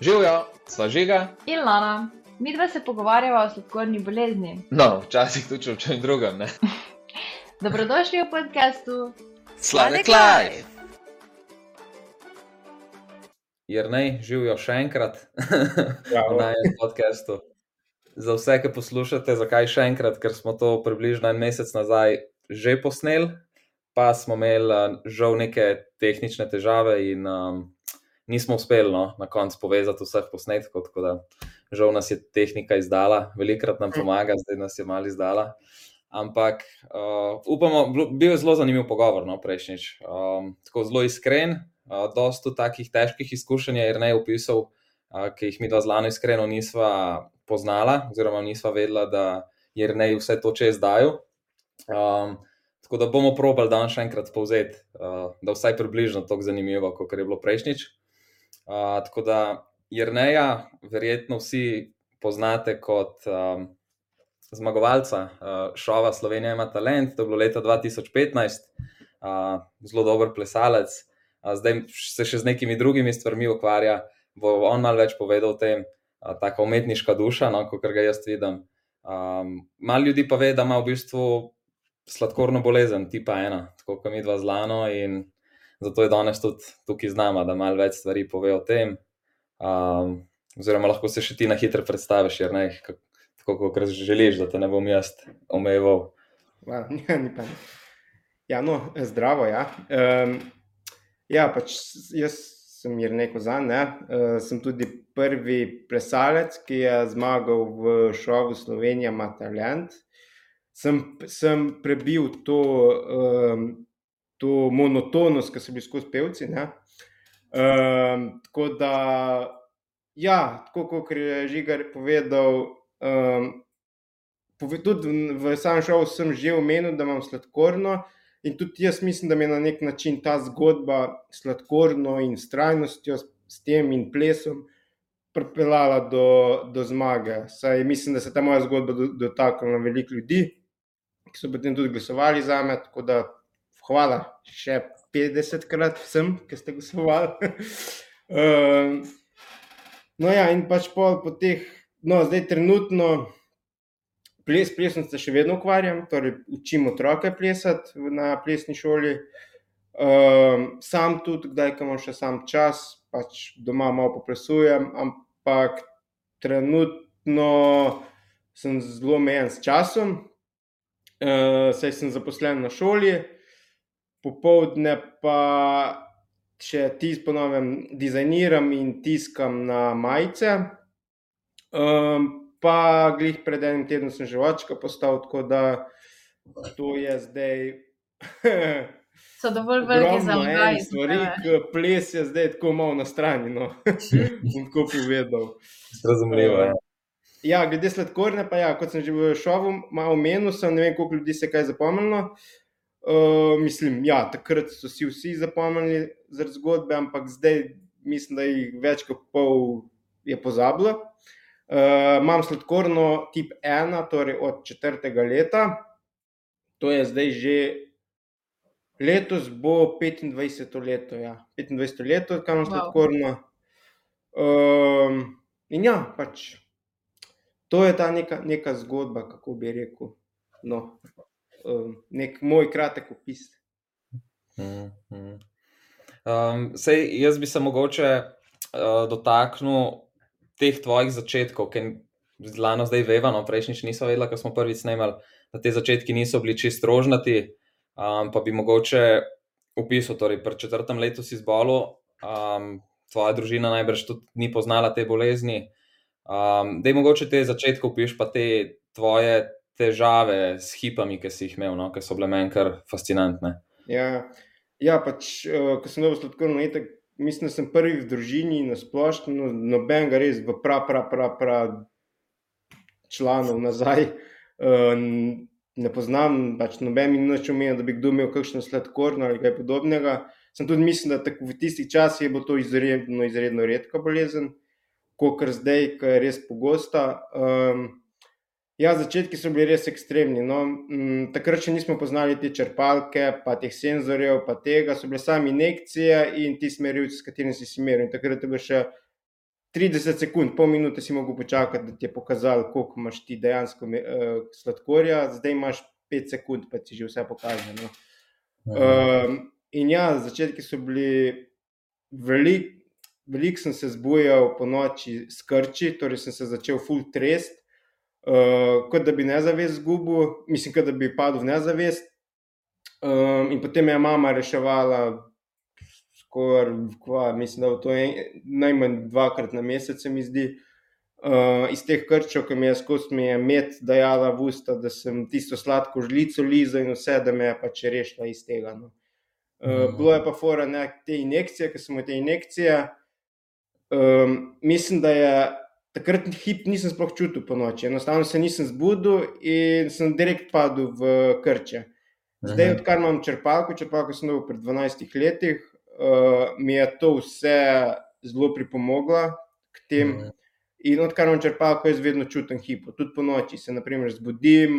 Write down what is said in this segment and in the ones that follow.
Živijo, sva žiga. In Lana, mi dva se pogovarjava o sladkorni bolezni. No, včasih tudi o čem drugem. Ne? Dobrodošli v podkastu Sladek Life. Jer naj živijo še enkrat na enem podkastu. Za vse, ki poslušate, zakaj še enkrat, ker smo to približno en mesec nazaj že posneli, pa smo imeli žal neke tehnične težave in um, nismo uspeli no, na koncu povezati vseh posnetkov, tako da žal nas je tehnika izdala, velikrat nam pomaga, zdaj nas je malo izdala. Ampak uh, upamo, bil je zelo zanimiv pogovor, no, prejšnjič. Um, tako zelo iskren, uh, dosta takih težkih izkušenj je ne opisal, uh, ki jih mi dva zlano iskreno nisva poznala, oziroma nisva vedela, da je ne vse to čez daju. Um, tako da bomo probali dan še enkrat povzeti, uh, da vsaj približno tako zanimivo, kot je bilo prejšnjič tako da Jrneja, verjetno vsi poznate kot um, zmagovalca uh, šova Slovenija ima talent, to je bilo leta 2015, uh, zelo dober plesalec, uh, zdaj se še z nekimi drugimi stvarmi ukvarja. Bo on malo več povedal o tem, uh, tako umetniška duša, no, kot ga jaz vidim. Um, malo ljudi pa ve, da ima v bistvu sladkorno bolezen, tipa ena, tako kot mi dva zlano. In zato je danes tudi tukaj z nami, da malo več stvari pove o tem. Um, oziroma, lahko se še ti na hitro predstaviš, jer ne, tako kot želiš, da te ne bom jaz omejeval. Ja, ja, no, zdravo. Ja. Um, ja, pač jaz sem jih neko za ne. Uh, sem tudi prvi plesalec, ki je zmagal v šovu Slovenija, ima talent. Sem, sem prebil to um, to monotonost, ki so bili skozi pevci. Um, tako da, ja, tako kot je Žigar povedal, um, tudi v samem šovu sem že omenil, da imam sladkorno. In tudi jaz mislim, da mi je na nek način ta zgodba s sladkorno in strajnostjo, s tem in plesom, pripeljala do, do zmage. Saj mislim, da se ta moja zgodba dotaknila veliko ljudi, ki so potem tudi glasovali za me. Tako da hvala še 50 krat vsem, ki ste glasovali. um, no, ja, in pač po, po teh, no, zdaj trenutno ples, plesnice se še vedno ukvarjam, torej učim otroke plesati na plesni šoli. Um, sam tudi, kdaj imam še sam čas, pač doma malo poplesujem, ampak trenutno sem zelo omejen s časom, uh, saj sem zaposlen na šoli popoldne pa še tis ponovem dizajniram in tiskam na majice. Um, pa glih pred enim tednom sem že vačka postal, tako da to je zdaj. So dovolj velike za moj stvari, ples je zdaj tako malo na strani. No. tako povedal. Razumljivo. Ja. ja, glede sladkorne, pa ja, kot sem že v šovu malo omenil, sem ne vem, koliko ljudi se kaj zapomnilo. Uh, mislim, ja, takrat so si vsi zapomnili za zgodbe, ampak zdaj mislim, da jih več kot pol je pozabilo. Uh, imam sladkorno tip 1, torej od četrtega leta, to je zdaj že letos, bo 25 let. Ja. 25 let, kam imam sladkorno. Um, in ja, pač to je ta neka, neka zgodba, kako bi rekel. No, nek moj kratek opis. Mm -hmm. um, sej, jaz bi se mogoče uh, dotaknil teh tvojih začetkov, z Lano zdaj veva, no prejšnjič nismo vedeli, ko smo prvič snimali, da te začetki niso bili čist rožnati. Um, pa bi mogoče opisal, torej pri četrtem letu si zbolel, um, tvoja družina najbrž tudi ni poznala te bolezni. Um, da je mogoče te začetke opiš, pa te tvoje težave s hipami, ki si jih imel, no? ki so bile meni kar fascinantne. Ja, ja pač, uh, ko sem dobil sladkorno etek, mislim, da sem prvi v družini na splošno, no, noben ga res v prav, prav, prav, prav članov nazaj. Uh, ne poznam, pač noben mi nič omenja, da bi kdo imel kakšno sladkorno ali kaj podobnega. Sem tudi mislil, da v tistih časih je bilo to izredno, izredno redka bolezen, kot zdaj, ki je res pogosta. Um, Ja, začetki so bili res ekstremni. No. Mm, takrat še nismo poznali te črpalke, pa teh senzorjev, pa tega. So bile same injekcije in ti smerilci, s katerimi si si meril. Takrat je bilo še 30 sekund, pol minute si mogel počakati, da ti je pokazal, koliko imaš ti dejansko uh, sladkorja, zdaj imaš 5 sekund, pa ti že vse pokaže. No. Um, in ja, začetki so bili velik, veliko sem se zbujal po noči s krči, torej sem se začel full trest, uh, kot da bi nezavest zgubil, mislim, kot da bi padel v nezavest. Um, in potem je mama reševala, skor, kva, mislim, da to je najmanj dvakrat na mesec, se mi zdi. Uh, iz teh krčev, ki mi je skozi mi je med dajala v usta, da sem tisto sladko žlico liza in vse, da me je pač rešila iz tega. No. Uh, bilo je pa fora ne, te injekcije, ki smo te injekcije. Um, mislim, da je takrat hip nisem sploh čutil po noči. Enostavno se nisem zbudil in sem direkt padel v krče. Zdaj, odkar imam črpalko, črpalko sem dobil pred 12 leti, uh, mi je to vse zelo pripomoglo k tem. Uh -huh. In odkar imam črpalko, jaz vedno čutim hipo. Tudi po noči se naprimer, zbudim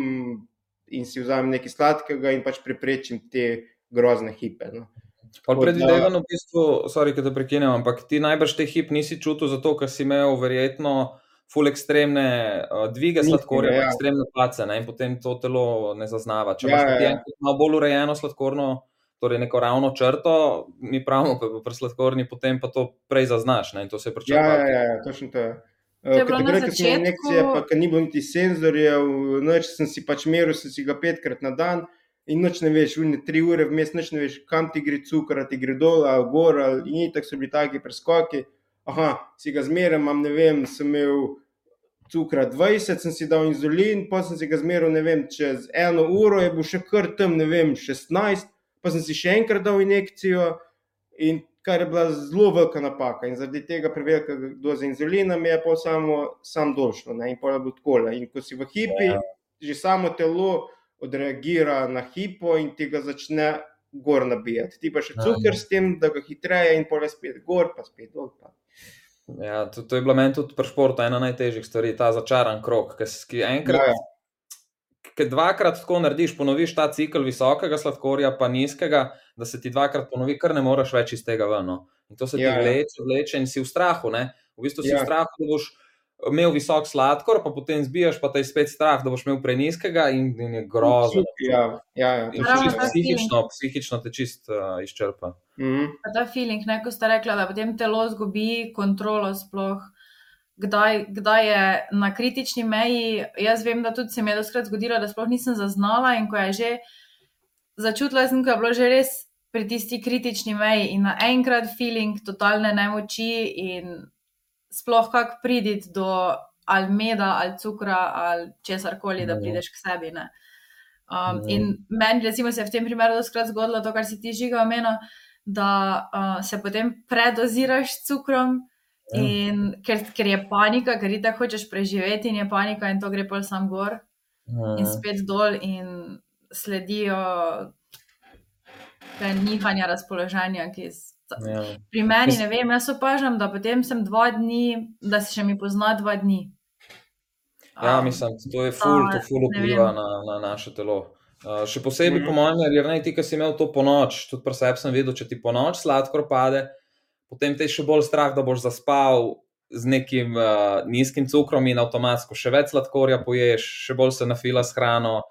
in si vzamem nekaj sladkega in pač preprečim te grozne hipe. No. Predvidevam, v bistvu, sorry, da prekinem, ampak ti najbrž te hip nisi čutil, zato ker si imel verjetno ful ekstremne uh, dvige sladkorja, ja. ekstremne place ne? in potem to telo ne zaznava. Če ja, imaš ja, ja. malo bolj urejeno sladkorno torej neko ravno črto, mi pravimo, da je pri sladkorni, potem pa to prej zaznaš. Ne, to se pričakuje. Ja, ja, ja, točno to je. Takrat, ko smo injekcije, pa ni bilo niti senzorjev, noč sem si pač meril, sem si ga petkrat na dan. In noč ne veš, v tri ure vmes, noč ne veš, kam ti gre cukor, ti gre dol, ali gor, ali tako so bili taki preskoki. Aha, si ga zmeraj, imam ne vem, sem imel cukra 20, sem si dal inzulin, pa sem si ga zmeraj, ne vem, čez eno uro je bil še kar tam, ne vem, 16 pa sem si še enkrat dal injekcijo, in kar je bila zelo velika napaka. In zaradi tega prevelika doza inzulina mi je pa samo sam došlo, ne? in pa je bilo tako. In ko si v hipi, ja. že samo telo odreagira na hipo in ti ga začne gor nabijati. Ti pa še cukor s tem, da ga hitreje in pa spet gor, pa spet dol. Pa. Ja, to, to je bilo meni tudi pri športu ena najtežjih stvari, ta začaran krok, ki enkrat. Ja, ja ki dvakrat tako narediš, ponoviš ta cikl visokega sladkorja, pa nizkega, da se ti dvakrat ponovi, kar ne moreš več iz tega ven. No. In to se ti ja, ja. vleče, vleče in si v strahu. Ne? V bistvu si ja. v strahu, da boš imel visok sladkor, pa potem zbijaš, pa te je spet strah, da boš imel preniskega in, in je grozno. Ja, ja, ja. In psihično, psihično te čist uh, izčrpa. Mm -hmm. Ta feeling, ne, ko ste rekli, da potem telo zgubi kontrolo sploh kdaj, kdaj je na kritični meji. Jaz vem, da tudi se mi je doskrat zgodilo, da sploh nisem zaznala in ko je že začutila, sem, ko je bilo že res pri tisti kritični meji in naenkrat feeling totalne nemoči in sploh kak priditi do ali meda ali cukra ali česar koli, da mhm. prideš k sebi. Ne. Um, mhm. in meni, recimo, se je v tem primeru doskrat zgodilo to, kar si ti žiga omenil, da uh, se potem predoziraš s cukrom. Ja. In ker, ker je panika, ker ti tako hočeš preživeti, in je panika, in to gre pa sam gor, ja. in spet dol, in sledijo nihanja razpoloženja. Ja. Pri meni, ne vem, jaz opažam, da potem sem dva dni, da se še mi pozna dva dni. Ja, mislim, to je ful, to ful vpliva na, na naše telo. Uh, še posebej, mm -hmm. po mojem, jer ne ti, ki si imel to po noč, tudi pri sebi sem videl, če ti po noč sladkor pade, potem te je še bolj strah, da boš zaspal z nekim uh, nizkim cukrom in avtomatsko še več sladkorja poješ, še bolj se nafila s hrano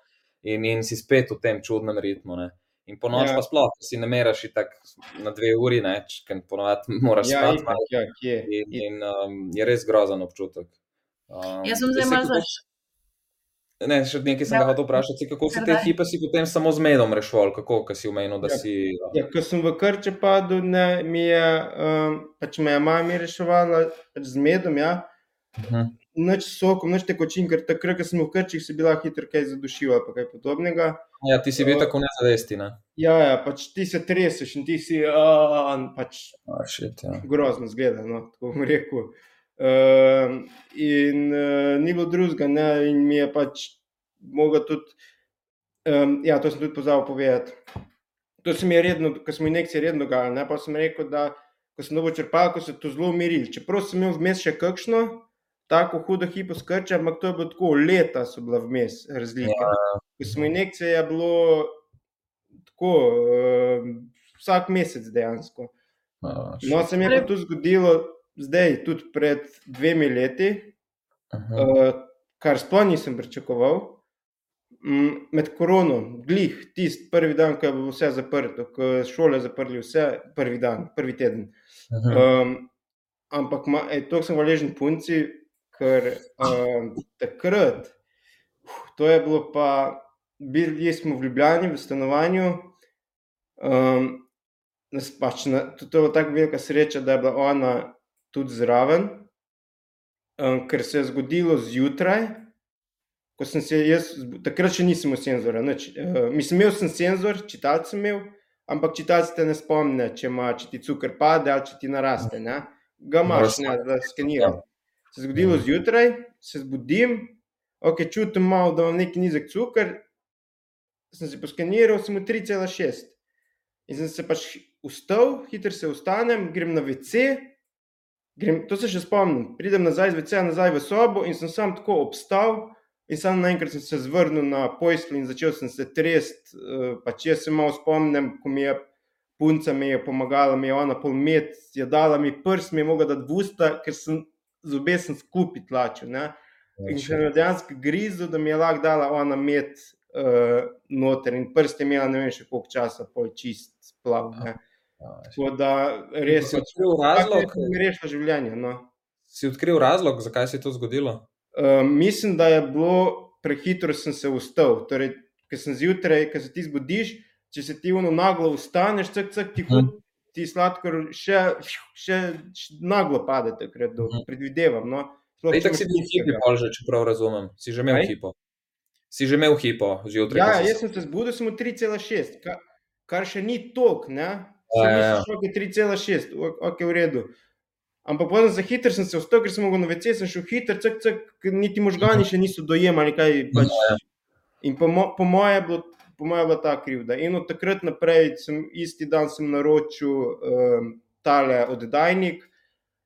in, in si spet v tem čudnem ritmu. Ne. In po noč ja. pa sploh, si ne meraš tako na dve uri, ker ponovadi moraš ja, spati. Ja, in, in um, je res grozen občutek. Um, Jaz sem zdaj malo zaš. Ne, še nekaj sem ja. hotel vprašati, kako si te hipe si potem samo z medom rešil, kako si umenil, da ja. si. Ja, ja ko sem v krče padel, ne, mi je, um, pač me je mama reševala z medom, ja. Uh mhm. -huh. Noč sokom, noč tekočin, ker takrat, ko sem v krčih, si bila hitro kaj zadušila, pa kaj podobnega. Ja, ti si bil uh, tako nezavesti, ne? Ja, ja, pač ti se treseš in ti si, uh, pač. Oh, shit, ja. Grozno zgleda, no, tako bom rekel. Uh, in uh, ni bilo drugega, ne, in mi je pač mogel tudi, um, ja, to sem tudi pozabil povedati. To se mi je redno, ko smo injekcije redno dogajali, ne, pa sem rekel, da ko sem novo črpal, ko se to zelo umiril. Čeprav sem imel vmes še kakšno, tako hudo hipo skrče, ampak to je bilo tako, leta so bila vmes razlika. Ja. Ko smo injekcije, je bilo tako, um, vsak mesec dejansko. No, se mi je pa to zgodilo zdaj, tudi pred dvemi leti, uh, kar sploh nisem pričakoval. Med koronom, glih, tisti prvi dan, ko je bilo vse zaprto, ko so šole zaprli, vse prvi dan, prvi teden. Um, ampak to sem hvaležen punci, ker um, takrat, uh, to je bilo pa, bili smo v Ljubljani, v stanovanju. Um, pač na, to, to je bila tako velika sreča, da je bila ona tudi zraven, um, ker se je zgodilo zjutraj. Ko sem se jaz, takrat še nisem imel senzora. Nič, uh, mislim, imel sem senzor, čitalec sem imel, ampak čitalec te ne spomne, če, ima, če ti cukor pade ali če ti naraste. Ne? Ga imaš, ne, da skeniram. Se zgodilo zjutraj, se zbudim, ok, čutim malo, da imam neki nizek cukor, sem se poskeniral, sem v 3,6. In sem se pač ustal, hitro se ustanem, grem na WC, grem, to se še spomnim, pridem nazaj z WC, nazaj v sobo in sem sam tako obstal. In samo naenkrat sem se zvrnil na pojslo in začel sem se tresti. Eh, pa če se malo spomnim, ko mi je punca mi je pomagala, mi je ona pol met, je dala mi prst, mi je mogla dati v usta, ker sem z obesem skupaj tlačil. Ne? In še na dejansko grizu, da mi je lahko dala ona met uh, noter in prst je imela ne vem še koliko časa, pol čist splav. Ne? Tako da res je odkril razlog, da mi rešilo življenje. No. Si odkril razlog, zakaj se je to zgodilo? Uh, mislim, da je bilo prehitro, sem se ustal. Torej, ker sem zjutraj, ker se ti zbudiš, če se ti uno naglo ustaneš, cek, cek, ti, hmm. Ti sladkor še, še, naglo pade, takrat do, hmm. predvidevam. No. Ej, tako si bil hipi, že, če prav razumem. Si že imel Ej? hipo. Si že imel hipo, zjutraj. Ja, jaz sem se zbudil, sem v 3,6, kar, kar še ni tok, ne? Sem ja, ja. šel 3,6, ok, v redu. Ampak potem za hiter sem se vstal, ker sem mogel na VC, sem šel hiter, cek, cek, niti možgani še niso dojemali. Kaj, pač. No, ja. In po, mo, po moje je bilo. Po mojem je bila ta krivda. In od takrat naprej, sem, isti dan sem naročil um, tale oddajnik,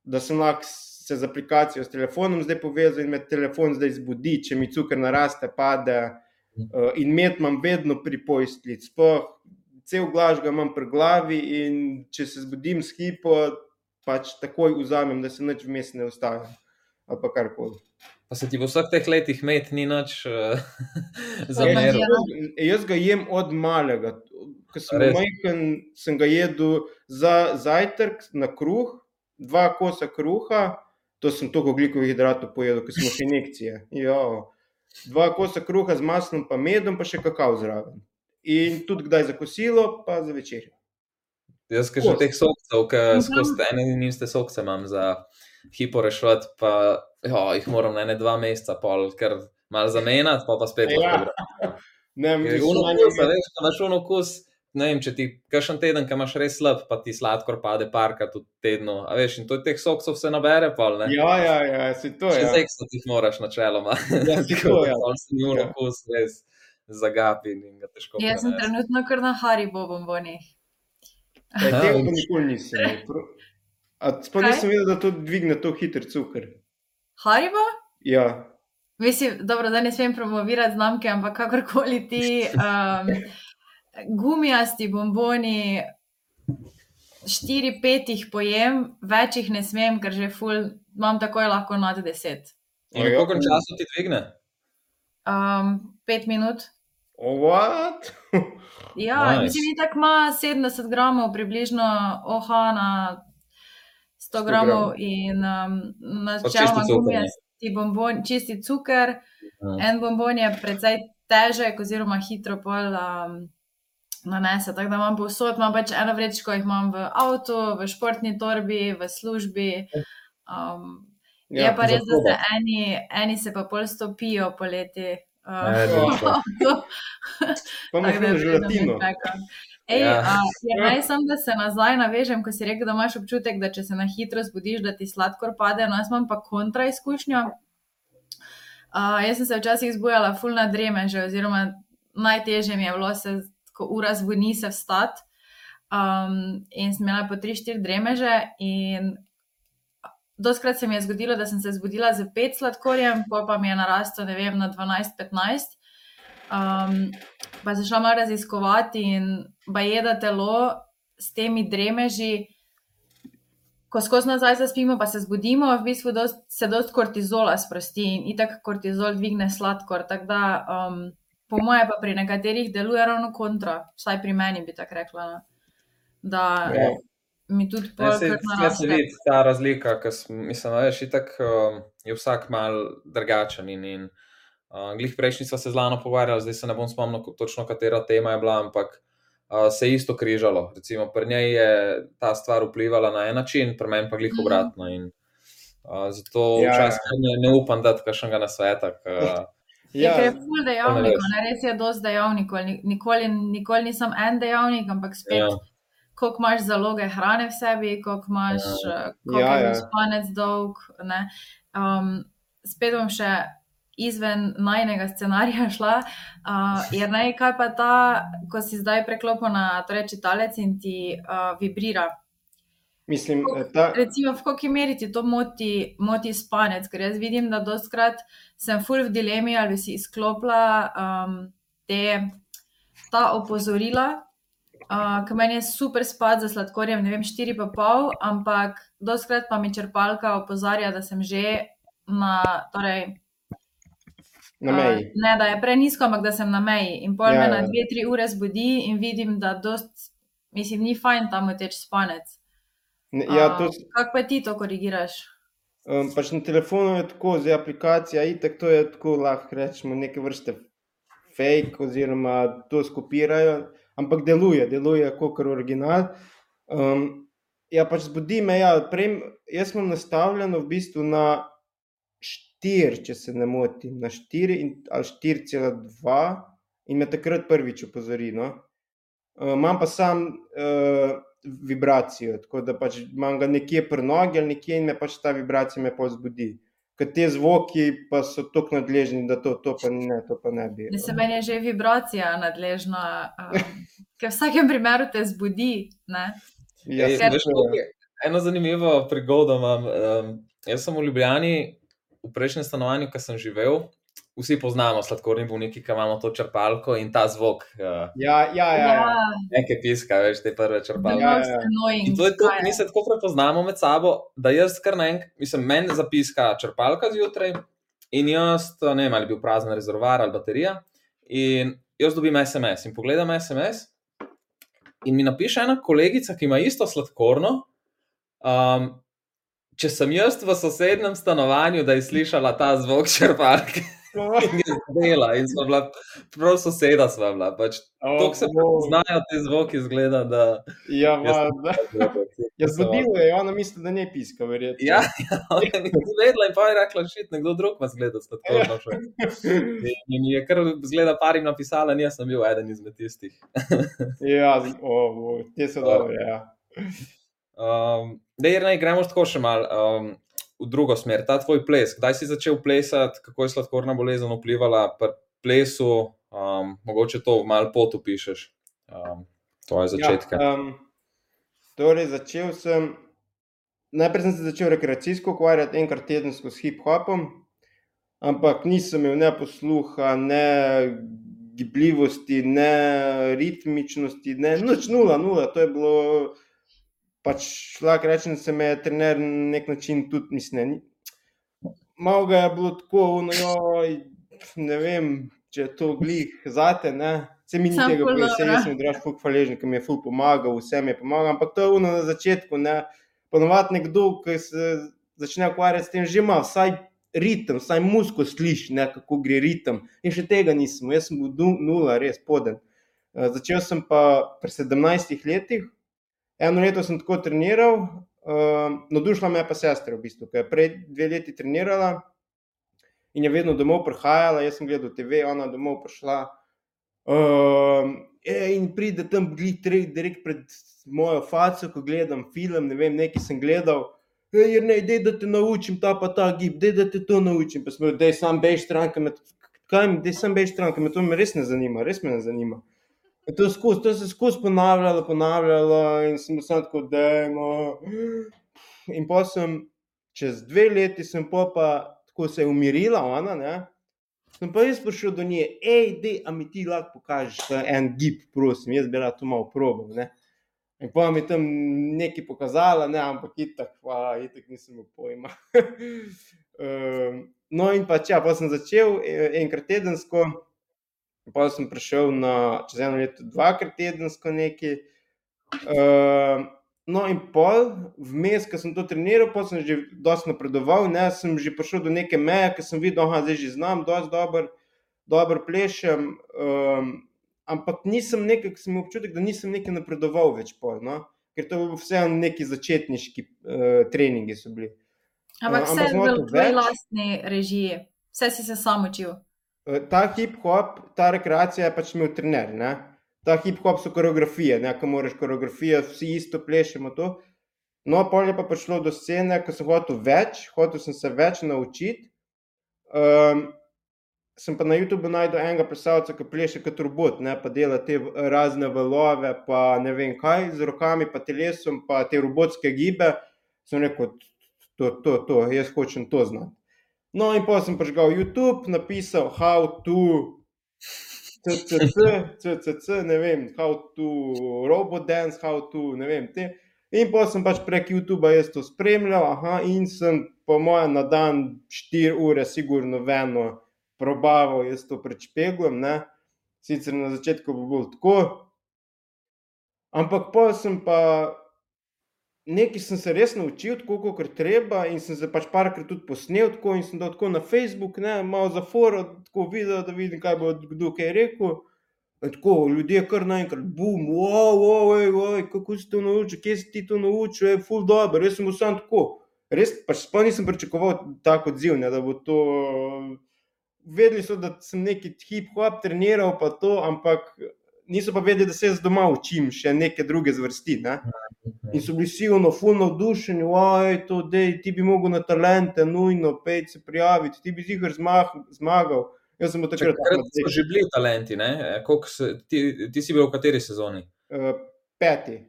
da sem lahko se z aplikacijo, s telefonom zdaj povezal in me telefon zdaj zbudi, če mi cukor naraste, pade. Uh, in med imam vedno pri pojstlic, cel glas ga imam pri glavi in če se zbudim s hipo, pač takoj vzamem, da se nič vmes ne ustavi. Ali karkoli. Pa se ti v vseh teh letih med ni nič uh, za me. Jaz ga jem od malega. Ko sem majhen, sem ga jedel za zajtrk na kruh, dva kosa kruha, to sem toliko glikovih hidratov pojedel, ker smo še injekcije. Jo. Dva kosa kruha z maslom, pa medom, pa še kakav zraven. In tudi kdaj za kosilo, pa za večerjo. Jaz, ki že teh sokcev, ki mhm. skozi ene in iste sokce imam za hipo rešiti, pa jo, jih moram na ene dva meseca, pol, ker malo zamenjati, pa pa spet ja. ne moreš. Veš, imaš un okus. Ne vem, če ti kakšen teden, ki imaš res slab, pa ti sladkor pade parkrat v tednu. A veš, in to je teh sokcev vse nabere, pol, ne? Ja, ja, ja, si to je. Še seksa ti moraš načeloma. Ja, si to. Ja, si un okus res zagapin in ga težko. Jaz sem trenutno kar na Haribo bombonih. E, tega nikoli nisem. Sploh nisem videl, da to dvigne to hiter cukor. Haribo? Ja. Mislim, dobro, da ne smem promovirati znamke, ampak kakorkoli ti um, gumijasti bomboni, štiri, pet jih pojem, več jih ne smem, ker že ful, imam takoj lahko nad deset. In koliko časa ti dvigne? Um, pet minut. What? ja, nice. mislim, da ima 70 gramov, približno oha na 100 gramov in um, načeloma gumijasti bombon, čisti cukor. Ja. En bombon je precej težek, oziroma hitro pol um, nanese. Tako da imam povsod, imam pač eno vrečko, jih imam v avtu, v športni torbi, v službi. Um, ja, je pa res, da se eni, eni se pa pol stopijo poleti. Pa imaš želatino. Ej, ja. a, ja, naj sem, da se nazaj navežem, ko si rekel, da imaš občutek, da če se na hitro zbudiš, da ti sladkor pade. No, jaz imam pa kontra izkušnjo. Uh, jaz sem se včasih zbujala fulna dreme, že, oziroma najtežje mi je bilo se, ko ura zvoni, se vstati. Um, in sem imela po 3-4 dremeže, in Doskrat se mi je zgodilo, da sem se zbudila z pet sladkorjem, pa, pa mi je narastel vem, na 12-15. Um, pa sem šla malo raziskovati in ba je da telo s temi dremeži ko skozi nazaj zaspimo, pa se zbudimo, v bistvu dost, se dost kortizola sprosti in itak kortizol dvigne sladkor. Tako da, um, po moje, pa pri nekaterih deluje ravno kontra, vsaj pri meni bi tako rekla. No. Da ja. mi tudi pomeni. Ja, se vidi ta razlika, ker mislim, da je itak um, je vsak mal drugačen. In, in uh, glih prejšnji smo se zlano pogovarjali, zdaj se ne bom spomnil točno, katera tema je bila, ampak se je isto križalo. Recimo, pri njej je ta stvar vplivala na en način, pri meni pa glih mhm. obratno. In, uh, zato ja, včasih ja. ne, ne upam dati kakšnega na svet. Ja, je ful dejavnik, ne res je dosti dejavnikov. Nikoli, nikoli nisem en dejavnik, ampak spet, ja. koliko imaš zaloge hrane v sebi, koliko imaš, ja. koliko ja, ja. je spanec dolg. Um, spet bom še izven najnega scenarija šla. Uh, jer naj kaj pa ta, ko si zdaj preklopil na torej čitalec in ti uh, vibrira. Mislim, eh, recimo, v koki meri ti to moti, moti spanec, ker jaz vidim, da doskrat sem full v dilemi, ali si izklopila um, te, ta opozorila, uh, ker meni je super spad za sladkorjem, ne vem, 4,5, ampak doskrat pa mi črpalka opozarja, da sem že na, torej, Na meji. Uh, ne, da je prenisko, ampak da sem na meji. In pol ja, me na ja. dve, tri ure zbudi in vidim, da dost, mislim, ni fajn tam teč spanec. Ne, ja, to... uh, kako pa ti to korigiraš? Um, pač na telefonu je tako, z aplikacijo, in tako je tako lahko rečemo, neke vrste fake, oziroma to skopirajo, ampak deluje, deluje kot original. Um, ja, pač zbudi me, ja, prej, jaz sem nastavljen v bistvu na 4, če se ne motim, na 4 ali 4,2 in me takrat prvič opozori. No? Uh, imam pa sam uh, vibracijo, tako da pač imam ga nekje pri nogi ali nekje in me pač ta vibracija me pozbudi. Ker te zvoki pa so tako nadležni, da to, to, pa, ne, to pa ne bi. Ne se meni je že vibracija nadležna, um, ker v vsakem primeru te zbudi. Ja, Ej, veš, eno zanimivo prigodo imam. Um, jaz sem v Ljubljani v prejšnjem stanovanju, ki sem živel, vsi poznamo sladkorni bolniki, ki imamo to črpalko in ta zvok. Uh, ja, ja, ja. ja. Nekaj piska, veš, te prve črpalke. Ja, ja. In to je to, mi se tako prepoznamo med sabo, da jaz kar naenkrat, mislim, meni zapiska črpalka zjutraj in jaz, ne vem, ali bil prazen rezervoar ali baterija. In jaz dobim SMS in pogledam SMS. In mi napiše ena kolegica, ki ima isto sladkorno, um, če sem jaz v sosednjem stanovanju, da je slišala ta zvok črpalke. In je zdela, in smo bila, prav soseda smo bila. Pač, oh, to se znajo te zvoki, zgleda. Da, ja, da. Ja, zgodilo je, ona misli, da ne piska, verjetno. Ja, ja ona je zgledala in pa je rekla, šit, nekdo drug vas gleda, tako da še. In je kar zgleda parim napisala, nisem bil eden izmed tistih. ja, oh, oh, te so dobre, ja. Um, da, naj gremo tako še malo um, v drugo smer. Ta tvoj ples, kdaj si začel plesati, kako je sladkorna bolezen vplivala pri plesu, um, mogoče to malo potupišeš, um, tvoje ja, začetke. Ja, um, torej, začel sem. Najprej sem se začel rekreacijsko ukvarjati enkrat tedensko s hip-hopom, ampak nisem imel ne posluha, ne gibljivosti, ne ritmičnosti, ne noč nula, nula. To je bilo pač lahko rečem, da se me je trener na nek način tudi, mislim, malo ga je bilo tako, no, joj, ne vem, če je to glih zate, ne. Se mi ni tega povedal, se nisem draž fuk hvaležen, ki mi je fuk pomagal, vse mi je pomagal, ampak to je uno na začetku, ne. Ponovadi nekdo, ki se začne ukvarjati s tem, že ima vsaj ritem, vsaj musko sliši, ne, kako gre ritem. In še tega nisem, jaz sem bil nula, res poden. Uh, začel sem pa pri 17 letih, eno leto sem tako treniral, uh, navdušila me je pa sestra, v bistvu, ki je prej dve leti trenirala in je vedno domov prihajala. Jaz sem gledal TV, ona je domov prišla. Uh, in pride tam, gledi direkt pred mojo faco, ko gledam film, ne vem, nekaj sem gledal. Ej, ne, dej, da te naučim ta pa ta gib, dej, da te to naučim. Pa smo, dej, sam bej stranka, kaj, dej, sam bej stranka, me to me res ne zanima, res me ne zanima. To, skuz, to se je skozi ponavljalo, ponavljalo, in sem se tako, da je. In pa sem čez dve leti, sem pa, tako se je umirila, ona, ne? sem pa jaz prišel do nje, hej, da mi ti lahko pokažeš en gib, prosim, jaz bi rad to malo probil. In pa mi tam nekaj pokazala, ne, ampak itak, pa itak nisem imel pojma. um, no, in pa če, pa sem začel e, enkrat tedensko, pa sem prišel na čez eno leto, dvakrat tedensko nekaj. Um, no, in pol, vmes, ko sem to treniral, pa sem že dosti napredoval, ne, sem že prišel do neke meje, ki sem videl, da zdaj že znam, dosti dobro, dobro plešem. Um, ampak nisem nekaj, sem imel občutek, da nisem nekaj napredoval več, pol, no? ker to je vse neki začetniški uh, treningi so bili. Ampak vse je bilo v tvoji lastni režiji, vse si se sam učil. Uh, ta hip-hop, ta rekreacija je pač imel trener. Ne? Ta hip-hop so koreografije, nekaj moraš koreografije, vsi isto plešemo to. No, pol je pa prišlo do scene, ko sem hotel več, hotel sem se več naučiti. Um, sem pa na YouTubu najdel enega plesalca, ki pleše kot robot, ne, pa dela te razne valove, pa ne vem kaj, z rokami, pa telesom, pa te robotske gibe. Sem rekel, to, to, to, jaz hočem to znati. No, in pa sem prižgal YouTube, napisal how to. CCC, CCC, ne vem, how to robot dance, how to, ne vem, te. In pa sem pač prek YouTube jaz to spremljal, aha, in sem, po mojem, na dan 4 ure, sigurno, veno, probaval jaz to pred špeglom, ne? sicer na začetku bo bilo tako. Ampak pa sem pa nekaj sem se res naučil, tako kot treba, in sem se pač parkrat tudi posnel tako in sem dal tako na Facebook, ne, malo za foro, tako videl, da vidim, kaj bo kdo kaj rekel. Tako, ljudje kar naenkrat, bum, wow, wow, ej, ej, kako si to naučil, kje si ti to naučil, je full dobro, res sem bil sam tako. Res, pač sploh nisem pričakoval tako odziv, ne, da bo to vedeli so, da sem neki hip-hop treniral, pa to, ampak niso pa vedeli, da se jaz doma učim še neke druge zvrsti. Ne? In so bili vsi ono, fulno vdušeni, oj, to, dej, ti bi mogel na talente, nujno, pej se prijaviti, ti bi zihar zmag, zmagal. Jaz sem takrat. Takrat so že bili talenti, ne? E, se, ti, ti si bil v kateri sezoni? Uh, peti.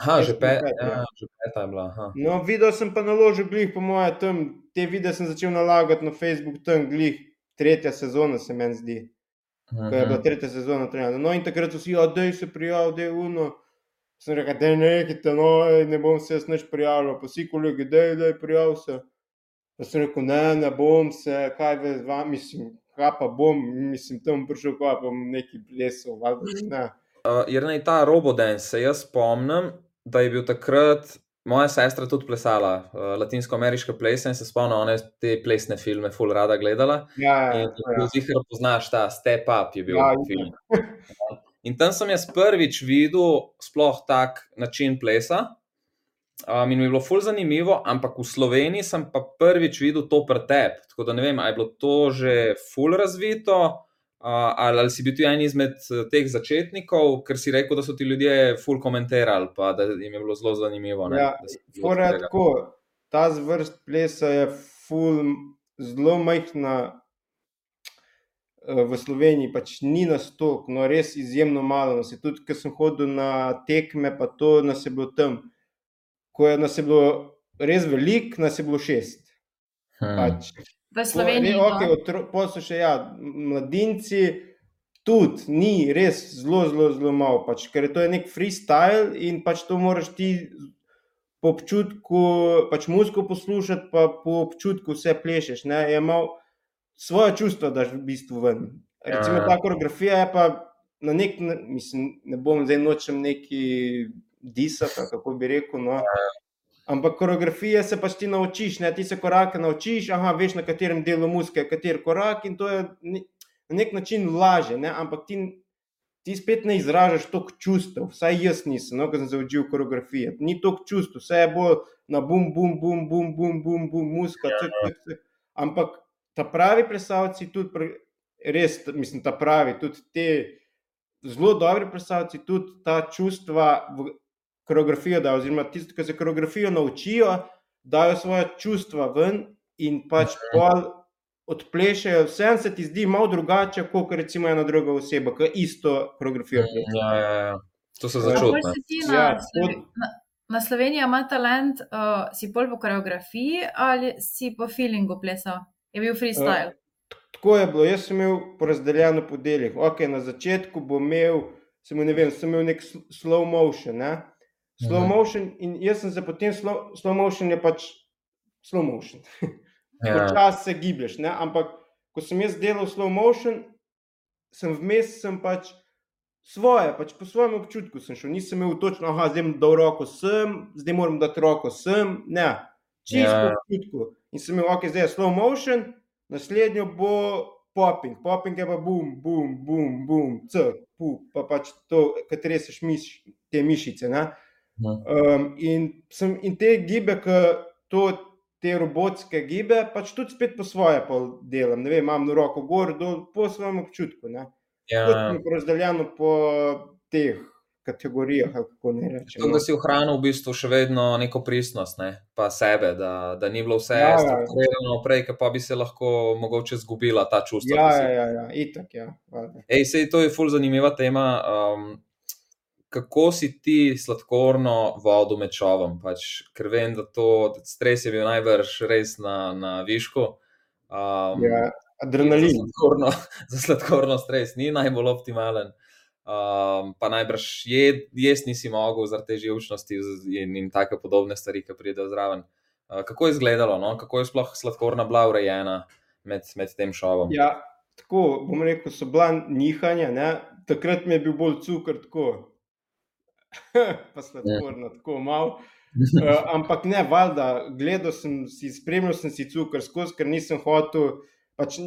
Aha, že, pet, pet, ja, že peta je bila. Aha. No, videl sem pa naložil glih, po mojem, tam, te videe sem začel nalagati na Facebook, tam glih, tretja sezona, se meni zdi. Ko je bila tretja sezona, trenjena. No, in takrat so vsi, da je se prijavil, da je uno. Sem rekel, da ne, nekaj, no, ne bom se jaz neč prijavil, pa vsi kolegi, da je, da je prijavil se. Pa sem rekel, ne, ne bom se, kaj ve z vami, mislim, kaj pa bom, mislim, tam prišel, kaj pa bom neki plesal, valjda, ne. Uh, jer naj ta robodance, se jaz spomnim, da je bil takrat Moja sestra tudi plesala, uh, latinsko-ameriške plese in se spomnim, da je te plesne filme full rada gledala. Ja, ja, ja. Zihar poznaš ta Step Up, je bil ja, film. In tam sem jaz prvič videl sploh tak način plesa. Um, in mi je bilo ful zanimivo, ampak v Sloveniji sem pa prvič videl to pretep. Tako da ne vem, ali je bilo to že ful razvito, ali, ali si bil ti en izmed eh, teh začetnikov, ker si rekel, da so ti ljudje full komentirali, pa da jim je bilo zelo zanimivo. Ne, ja, tako, ta zvrst plesa je full, zelo majhna. Eh, v Sloveniji pač ni nas toliko, no res izjemno malo. Nas tudi, ko sem hodil na tekme, pa to nas je bilo tam. Ko je nas je bilo res veliko, nas je bilo šest. Hmm. Pač, v Sloveniji. Okay, pa so še ja, mladinci, tudi ni res zelo, zelo, zelo malo, pač, ker je to nek freestyle in pač to moraš ti po občutku, pač muziko poslušati, pa po občutku vse plešeš. Ne, je malo svoje čustvo, da je v bistvu ven. Recimo ja. ta koreografija je pa na nek način, mislim, ne bom zdaj nočem neki disati, kako bi rekel. No. Ja. Ampak koreografije se pač ti naučiš, ne? ti se korake naučiš, aha, veš na katerem delu muske je kater korak in to je na nek način laže, ne? ampak ti, ti spet ne izražaš toliko čustev, vsaj jaz nisem, no, ko sem se učil koreografije. Ni toliko čustev, vse je bolj na bum, bum, bum, bum, bum, bum, bum muska, cek, cek, cek. ampak ta pravi plesalci tudi, res, mislim, ta pravi, tudi te zelo dobri plesalci, tudi ta čustva. V, koreografijo, da, oziroma tisti, ki se koreografijo naučijo, dajo svoje čustva ven in pač pol odplešajo. Vsem se ti zdi malo drugače, kot recimo ena druga oseba, ki isto koreografijo. Mhm, ja, ja, ja. To se začne. Ja, na Sloveniji ima talent, uh, si pol po koreografiji ali si po feelingu plesal? Je bil freestyle. Uh, tako je bilo. Jaz sem imel porazdeljeno po delih. Okay, na začetku bom imel, sem imel, ne vem, sem imel nek slow motion. Ne? Slow motion in jaz sem se potem, slow, slow motion je pač slow motion. Ja. Počasi se giblješ, ne? ampak ko sem jaz delal slow motion, sem vmes sem pač svoje, pač po svojem občutku sem šel, nisem imel točno, aha, zdaj bom dal roko sem, zdaj moram dati roko sem, ne, čisto Ja. po občutku. In sem imel, ok, zdaj je slow motion, naslednjo bo popping, popping je pa boom, boom, boom, boom, c, pu, pa pač to, katere se šmiš, te mišice. Ne? Um, in, sem, in te gibe, ki to, te robotske gibe, pač tudi spet po svoje delam. Ne vem, imam roko gor, dol, po svojem občutku. Ne? Ja. Tudi razdeljeno po teh kategorijah, kako ne rečem. To, da si ohranil v bistvu še vedno neko pristnost, ne? pa sebe, da, da ni bilo vse Ja, ja. strukturirano prej, ker pa bi se lahko mogoče zgubila ta čustva. Ja, si- ja, ja, ja, itak, ja. valjda. Ej, sej, to je ful zanimiva tema. Um, kako si ti sladkorno vodo med šovom? Pač, ker vem, da to da stres je bil najbrž res na, na višku. Um, Ja, Za adrenalin. sladkorno, za sladkorno stres ni najbolj optimalen. Um, pa najbrž jed, jaz nisi mogel zaradi te živčnosti in, in take podobne stvari, ki pridejo zraven. Uh, kako je izgledalo, no? kako je sploh sladkorna bila urejena med, med tem šovom? Ja, tako bom rekel, so bila nihanja. Ne? Takrat mi je bil bolj cukor, tako. pa sladkorno, tako malo. Uh, ampak ne, valjda, gledal sem si, spremljal sem si cukor skozi, ker nisem hotel. Pač,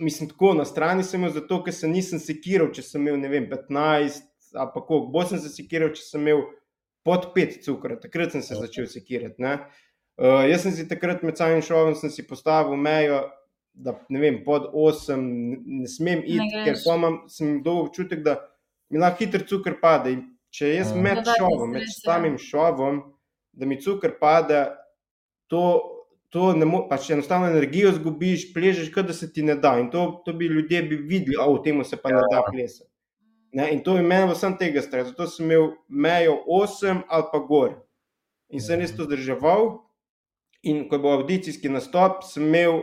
mislim, tako na strani sem imel zato, ker se nisem sekiral, če sem imel ne vem, 15 ali pa koliko. Bolj sem se sekiral, če sem imel pod 5 cukra, takrat sem se začel sekirati. ne. Uh, jaz sem si takrat med samim šovom sem si postavil mejo, da ne vem, pod 8 ne, ne smem iti, Ne ker pa imam sem dobil občutek, da mi lahko hitro cukor pade. In če jaz Mhm. med šovom, med ja. samim šovom, da mi cukor pade, to, to ne moreš, pač enostavno energijo zgubiš, pležeš, kot da se ti ne da. In to, to bi ljudje bi videli, a v tem se pa ja. ne da plesati. Ne, in to je meni vsem tega stresa. Zato sem imel mejo 8 ali pa gor. In sem res to zdrževal. In ko je bil audicijski nastop, sem imel,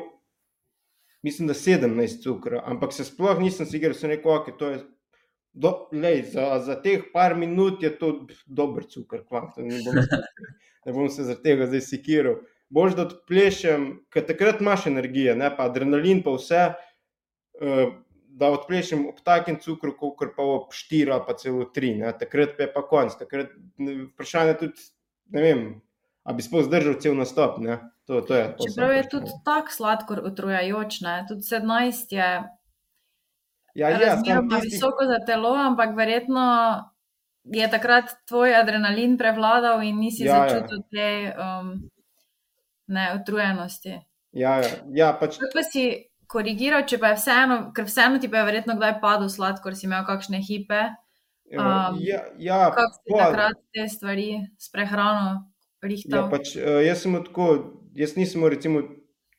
mislim, da 17 cukra, ampak se sploh nisem si igral, sem rekel, ok, to je. Do, lej, za, za teh par minut je to dober cukor, kvant, ne, bom, ne bom se zaradi tega zdaj sekiral. Bož da odplešem, ker takrat imaš energije, ne, pa adrenalin, pa vse, eh, da odplešem ob takem cukru, kot pa ob 4 ali pa celo 3, ne, takrat pa je pa konc. Takrat vprašanje tudi, ne vem, a bi sploh zdržal cel nastop. Ne? To, to je, to Čeprav je tudi tako sladkor utrujajoč, ne? tudi 17 je ja, ja, razmeroma tisti, visoko za telo, ampak verjetno je takrat tvoj adrenalin prevladal in nisi Ja, ja. začutil te um, ne, utrujenosti. ja, ja, ja, pač, Kako si korigiral, če pa je vseeno, ker vseeno ti pa je verjetno kdaj padel sladkor, si imel kakšne hipe, Um, ja, ja, kako si pol. takrat te stvari s prehrano Ja, rihtal? pač, eh, jaz sem tako, jaz nisem recimo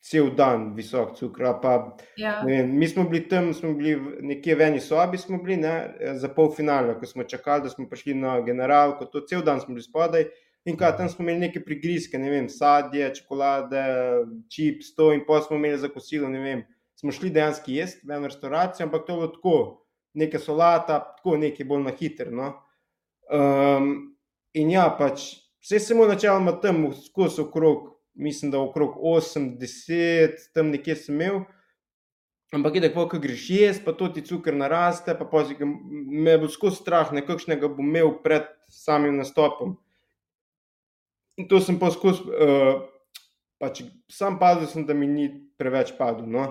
cel dan visok cukor. Pa, Ja, vem, mi smo bili tam, smo bili nekje v eni sobi, smo bili ne, eh, za pol finale, ko smo čakali, da smo prišli na generalko, to cel dan smo bili spodaj. In kaj tam smo imeli neke prigrizke, ne vem, sadje, čokolade, čips, to in pa smo imeli za kosilo, ne vem. Smo šli dejansko jesti v eno restavracijo, ampak to je bilo tako, neka solata, tako nekaj bolj na hitro. No. Um, in ja, pač vse samo načeloma tam skozi okrog, mislim, da okrog 8-10, tam nekje sem imel. Ampak, da ko greš jesti, pa to ti cukor naraste, pa pozaj, me bo skozi strah, nekakšnega bom imel pred samim nastopom. In to sem pa skozi, uh, pač sam pazil sem, da mi ni preveč padlo. No.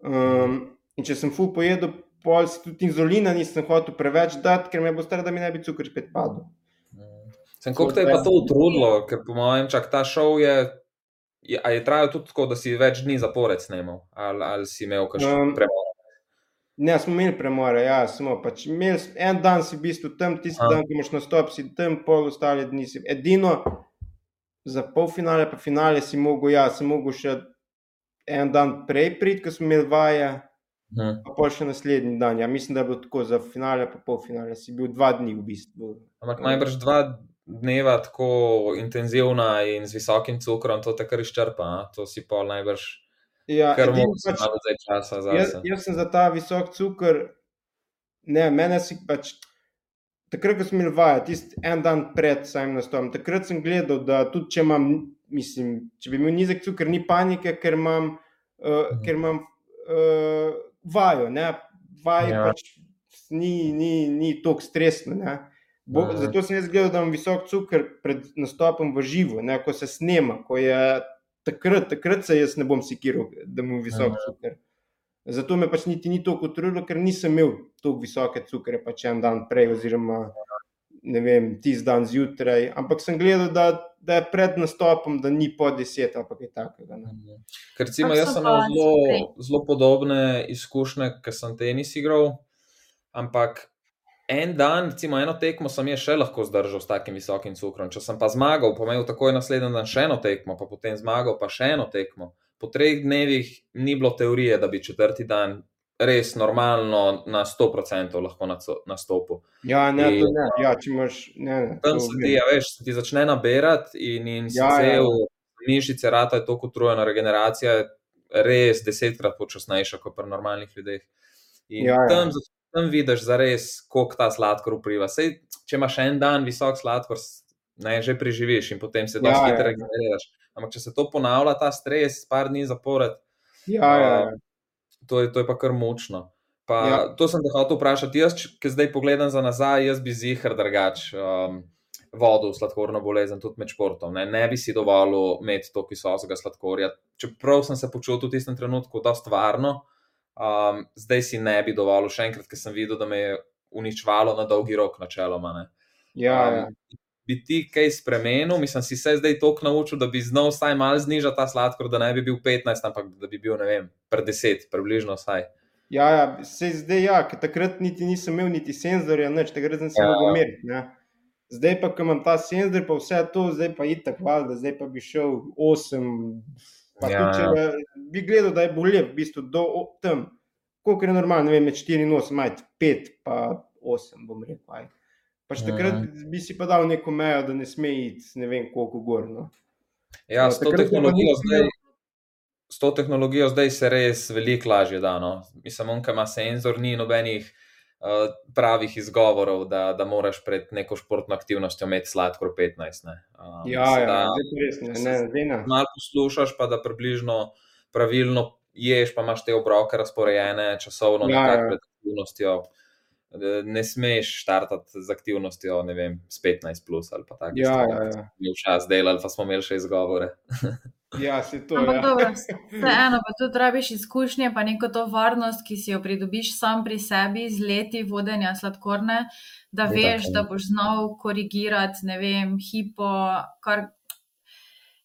Um, in če sem ful pojedel, pol si tudi inzulina nisem hotel preveč dati, ker me bo strah, da mi ne bi cukor spet padel. Sem koliko te je pa to utrudilo, ker po mojem čak ta šov je. Je, a je trajal tudi tako, da si več dni zapored snemal, ali, ali si imel kakšen Um, premor? Ne, smo imeli premore, ja, smo pač imeli, en dan si v bistvu tam, tisti dan, ko imaš nastop, si tam, pol ostale dni si. Edino za polfinale, pa finale si mogel, ja, sem mogel še en dan prej priti, ko smo imeli vaje, Hm. pa pol še naslednji dan. Ja, mislim, da je bilo tako za finale, pa polfinale, si bil dva dni v bistvu. Ampak najbrž dva dneva tako intenzivna in z visokim cukrom, to te kar izčrpa. A? To si pa najbrž Ja, kar mogo pač- malo zdaj časa za Jaz, se. jaz sem za ta visok cukor, ne, mene si pač takrat, ko smo imeli vaje, tisti en dan pred samim nastopom, takrat sem gledal, da tudi če imam, mislim, če bi imel nizek cukor, ni panike, ker imam, uh, ker imam uh, vajo. Ne? Vaj ja. pač ni, ni, ni tako stresno. Bo, uh. Zato sem jaz gledal, da imam visok cukor pred nastopom v živo, ne? ko se snema, ko je takrat, takrat se jaz ne bom sikiral, da imam visok uh -huh. cukor. Zato me pač niti ni tako utrudilo, ker nisem imel tako visoke cukre, pač en dan prej, oziroma ne vem, tisti dan zjutraj. Ampak sem gledal, da, da je pred nastopom, da ni po deset ali kaj takega. Ne. Ker recimo, jaz sem imel zelo, zelo podobne izkušnje, ker sem tenis igral, ampak. En dan, recimo eno tekmo, sem jaz še lahko zdržal s takim visokim cukrom. Če sem pa zmagal, pa imel takoj naslednji dan še eno tekmo, pa potem zmagal, pa še eno tekmo po treh dnevih ni bilo teorije, da bi četrti dan res normalno na 100% lahko nastopil. Ja, ne, in, ne. Ja, če imaš. Ne, ne, tam se ti, ja, veš, ti začne nabirati in, in ja, se ja. mišice rata je tako utrujena regeneracija, res desetkrat počasnejša kot pri normalnih ljudeh. In ja, tam, ja. Tam vidiš zares, koliko ta sladkor vpliva. Sej, če imaš en dan visok sladkor, ne, že preživiš in potem se ja, dosti ja, hitro regeneriraš. Ja. Ampak, če se to ponavlja, ta stres, par dni zapored, ja, ja. Uh, to, je, to je pa kar močno. Pa, ja. To sem te hotel vprašati. Jaz, ki zdaj pogledam za nazaj, jaz bi zihar drugač um, vodil sladkorno bolezen tudi med športom. Ne, ne bi si dovolil imeti to kisosega sladkorja. Čeprav sem se počutil v tistem trenutku, da je stvarno, um, zdaj si ne bi dovolil še enkrat, ker sem videl, da me je uničvalo na dolgi rok, načeloma. Ja, um, ja bi ti kaj spremenil, mislim, si se zdaj toliko naučil, da bi znal vsaj malo znižati ta sladkor, da ne bi bil 15, ampak da bi bil, ne vem, pred 10, približno vsaj. Ja, ja se zdaj ja, ker takrat niti nisem imel niti senzorja, nič, takrat sem se ja. mogel meriti. Zdaj pa, ko imam ta senzor, pa vse to, zdaj pa je tako valjda, zdaj pa bi šel 8. Pa ja, tudi, če ja. bi gledal, da je bolje, v bistvu do tam, koliko je normalno, ne vem, med 4 in 8, majte 5, pa 8, bom rekel. Aj. Pač takrat mm. bi si pa dal neko mejo, da ne sme iti ne vem koliko gor. No. Ja, s to, tehnologijo zdaj, s to tehnologijo zdaj se res veliko lažje da. No. Mislim, on, ki ima senzor, ni nobenih uh, pravih izgovorov, da, da moraš pred neko športno aktivnostjo imeti sladkor 15. Um, ja, ja, res ne, ne, ne, ne. Malo poslušaš, pa da približno pravilno ješ, pa imaš te obroke razporejene časovno ja, ja. pred aktivnostjo ne smeš štartati z aktivnostjo, ne vem, s 15 plus ali pa tako. Ja, ja, ja. Mi včasih delali, pa smo imeli še izgovore. ja, se to. Ampak ja. dobro, vseeno pa tudi rabiš izkušnje, pa neko to varnost, ki si jo pridobiš sam pri sebi z leti vodenja sladkorne, da je veš, tako. da boš znal korigirati, ne vem, hipo, kar.